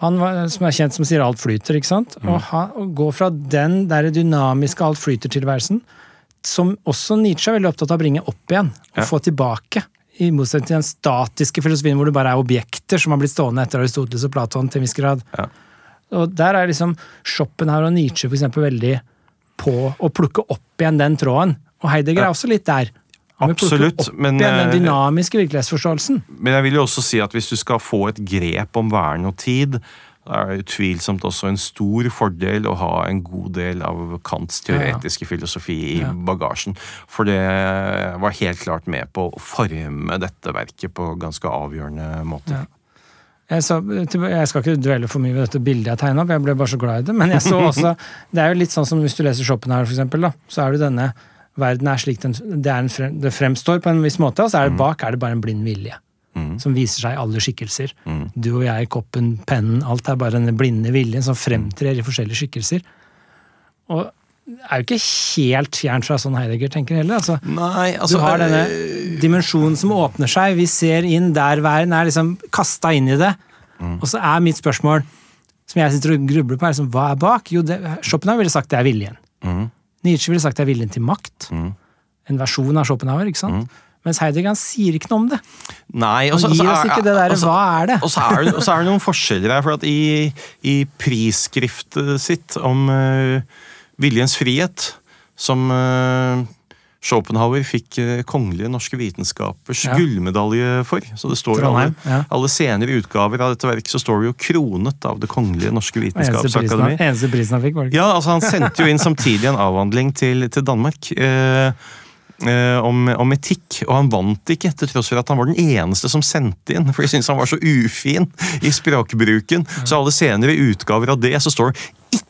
han var, som er kjent som sier alt flyter, ikke sant? Mm. Og, ha, og gå fra den der dynamiske alt flyter-tilværelsen, som også Nietzsche er veldig opptatt av å bringe opp igjen, og Ja. få tilbake. I motsetning til den statiske filosofien hvor det bare er objekter som har blitt stående etter Aristoteles og Platon til en viss grad. Ja. Og der er liksom Schopenhauer og Nietzsche for eksempel veldig på å plukke opp igjen den tråden. Og Heidegger Ja. er også litt der. Han vil plukke Absolutt, opp men, igjen den eh, dynamiske virkelighetsforståelsen. Men jeg vil jo også si at hvis du skal få et grep om vern og tid, da er det utvilsomt også en stor fordel å ha en god del av Kants teoretiske filosofi i Ja. bagasjen. For det var helt klart med på å forme dette verket på ganske avgjørende måter. Jeg, så, jeg skal ikke dvele for mye ved dette bildet jeg tegna opp, jeg ble bare så glad i det. Men jeg så også Det er jo litt sånn som hvis du leser Schopenhauer, for eksempel, da, så er det denne Verden er slik den det, er en frem, det fremstår på en viss måte, og så er det bak er det bare en blind vilje. Mm. Som viser seg i alle skikkelser. Mm. Du og jeg, koppen, pennen, alt er bare denne blinde viljen som fremtrer i forskjellige skikkelser. Og er jo ikke helt fjernt fra sånn Heidegger tenker heller. altså Nei, du altså har denne eh, dimensjonen som åpner seg. Vi ser inn der verden er liksom kasta inn i det. Mm. Og så er mitt spørsmål, som jeg sitter og grubler på, er liksom, hva er bak? Jo, det, Schopenhauer ville sagt det er viljen. mm, Nietzsche ville sagt det er viljen til makt. mm. En versjon av Schopenhauer. ikke sant? Mens Heidegger han sier ikke noe om det. Nei, Han altså, gir oss ikke det der, også, hva er det? Og så er, er det noen forskjeller her. for at I, i prisskriftet sitt om eh, viljens frihet, som eh, Schopenhauer fikk uh, Kongelige norske vitenskapers Ja. gullmedalje for. Så det står alle, ja. alle senere utgaver av dette verket så står det jo 'kronet av Det kongelige norske vitenskapsakademi'. eneste prisen han fikk, var det ikke? Ja, altså Han sendte jo inn samtidig en avhandling til, til Danmark eh, eh, om, om etikk, og han vant ikke, til tross for at han var den eneste som sendte inn. For de syntes han var så ufin i språkbruken. Så alle senere utgaver av det så står det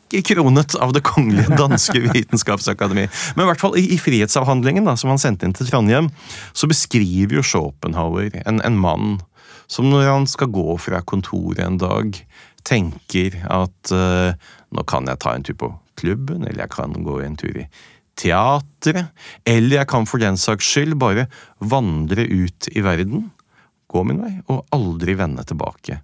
ikke kronet av Det kongelige danske vitenskapsakademi. Men i hvert fall i, i frihetsavhandlingen da, som han sendte inn til Trondheim, så beskriver jo Schopenhauer en, en mann som når han skal gå fra kontoret en dag, tenker at uh, nå kan jeg ta en tur på klubben, eller jeg kan gå en tur i teatret, eller jeg kan for den saks skyld bare vandre ut i verden, gå min vei, og aldri vende tilbake.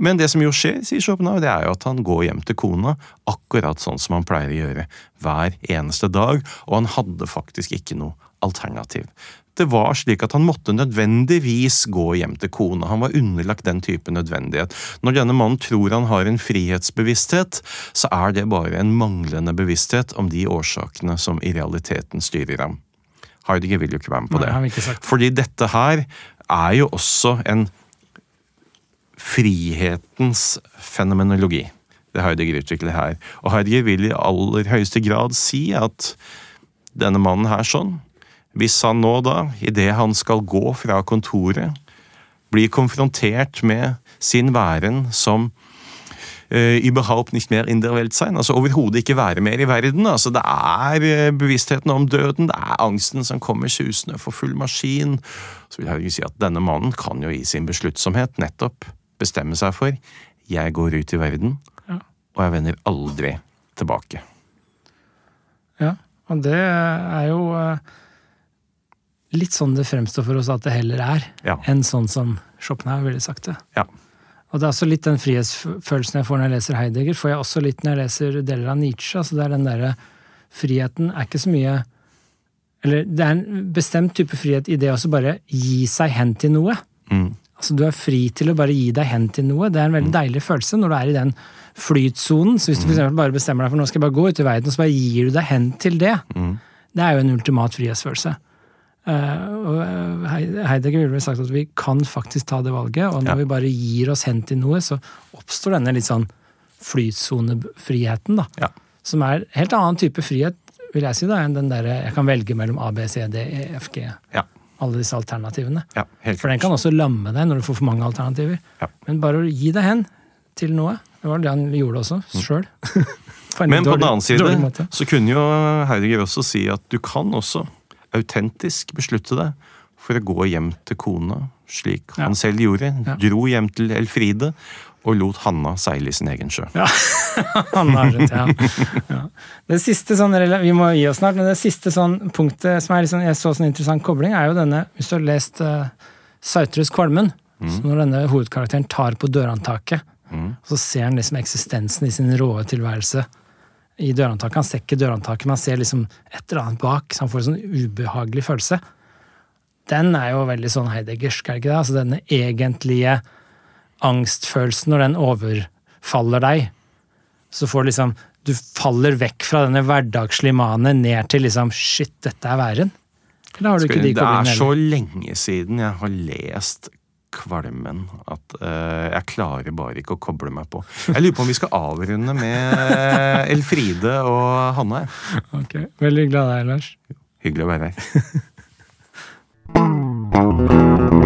Men det som jo skjer, sier Schopenhauer, det er jo at han går hjem til kona akkurat sånn som han pleier å gjøre hver eneste dag, og han hadde faktisk ikke noe alternativ. Det var slik at han måtte nødvendigvis gå hjem til kona. Han var underlagt den type nødvendighet. Når denne mannen tror han har en frihetsbevissthet, så er det bare en manglende bevissthet om de årsakene som i realiteten styrer ham. Heidegger vil jo ikke være med på det. sagt. Fordi dette her er jo også en frihetens fenomenologi. Det Heidegger utvikler her. Og Heidegger vil i aller høyeste grad si at denne mannen her sånn, hvis han nå da, idet han skal gå fra kontoret, blir konfrontert med sin væren som überhaupt nicht mehr in der Welt sein. Altså overhodet ikke være mer i verden. Altså Det er eh, bevisstheten om døden, det er angsten som kommer susende for full maskin. Så vil jeg si at denne mannen kan jo i sin besluttsomhet nettopp bestemme seg for jeg går ut i verden, Ja. og jeg vender aldri tilbake. Ja, og det er jo eh, litt sånn det fremstår for oss at det heller er, Ja. enn sånn som Schopenhauer ville sagt det. Ja. Og det er også litt den frihetsfølelsen jeg får når jeg leser Heidegger, får jeg også litt når jeg leser deler av Nietzsche. altså det er den derre Friheten er ikke så mye Eller det er en bestemt type frihet i det å bare gi seg hen til noe. Mm. Altså Du er fri til å bare gi deg hen til noe. Det er en veldig deilig følelse når du er i den flytsonen. Så hvis du for eksempel bare bestemmer deg for nå skal jeg bare gå ut i verden, og så bare gir du deg hen til det. Mm. Det er jo en ultimat frihetsfølelse. Uh, Heidegger ville vel sagt at vi kan faktisk ta det valget, og når Ja. vi bare gir oss hen til noe, så oppstår denne litt sånn flytsonefriheten, da. Ja. Som er helt annen type frihet, vil jeg si, da, enn den derre jeg kan velge mellom A, B, C, D, E, F, G. Ja. Alle disse alternativene. ja, helt For den kan også lamme deg når du får for mange alternativer. Ja. Men bare å gi deg hen til noe. Det var det han gjorde også, sjøl. Men på den annen side så kunne jo Heidegger også si at du kan også autentisk beslutte deg for å gå hjem til kona, slik han selv gjorde. Ja. Dro hjem til Elfride og lot Hanna seile i sin egen sjø. Ja, Hanna har rett, ja. ja. Det siste sånn, Vi må gi oss snart, men det siste sånn punktet som er liksom, jeg så sånn interessant kobling, er jo denne Hvis du har lest uh, Sautrus Kvalmen, så når denne hovedkarakteren tar på dørhåndtaket, så ser han liksom eksistensen i sin råe tilværelse i dørhåndtaket. Han ser ikke dørhåndtaket, men han ser liksom et eller annet bak, så han får en sånn ubehagelig følelse. Den er jo veldig sånn heideggersk, er det ikke det? Altså denne egentlige angstfølelsen, når den overfaller deg, så får du liksom Du faller vekk fra denne hverdagslige manet ned til liksom Shit, dette er væren. Eller har du ikke de Det er så lenge siden jeg har lest Kvalmen at uh, jeg klarer bare ikke å koble meg på. Jeg lurer på om vi skal avrunde med Elfride og Hanna. Ok, Veldig glad i deg, Lars. Hyggelig å være her.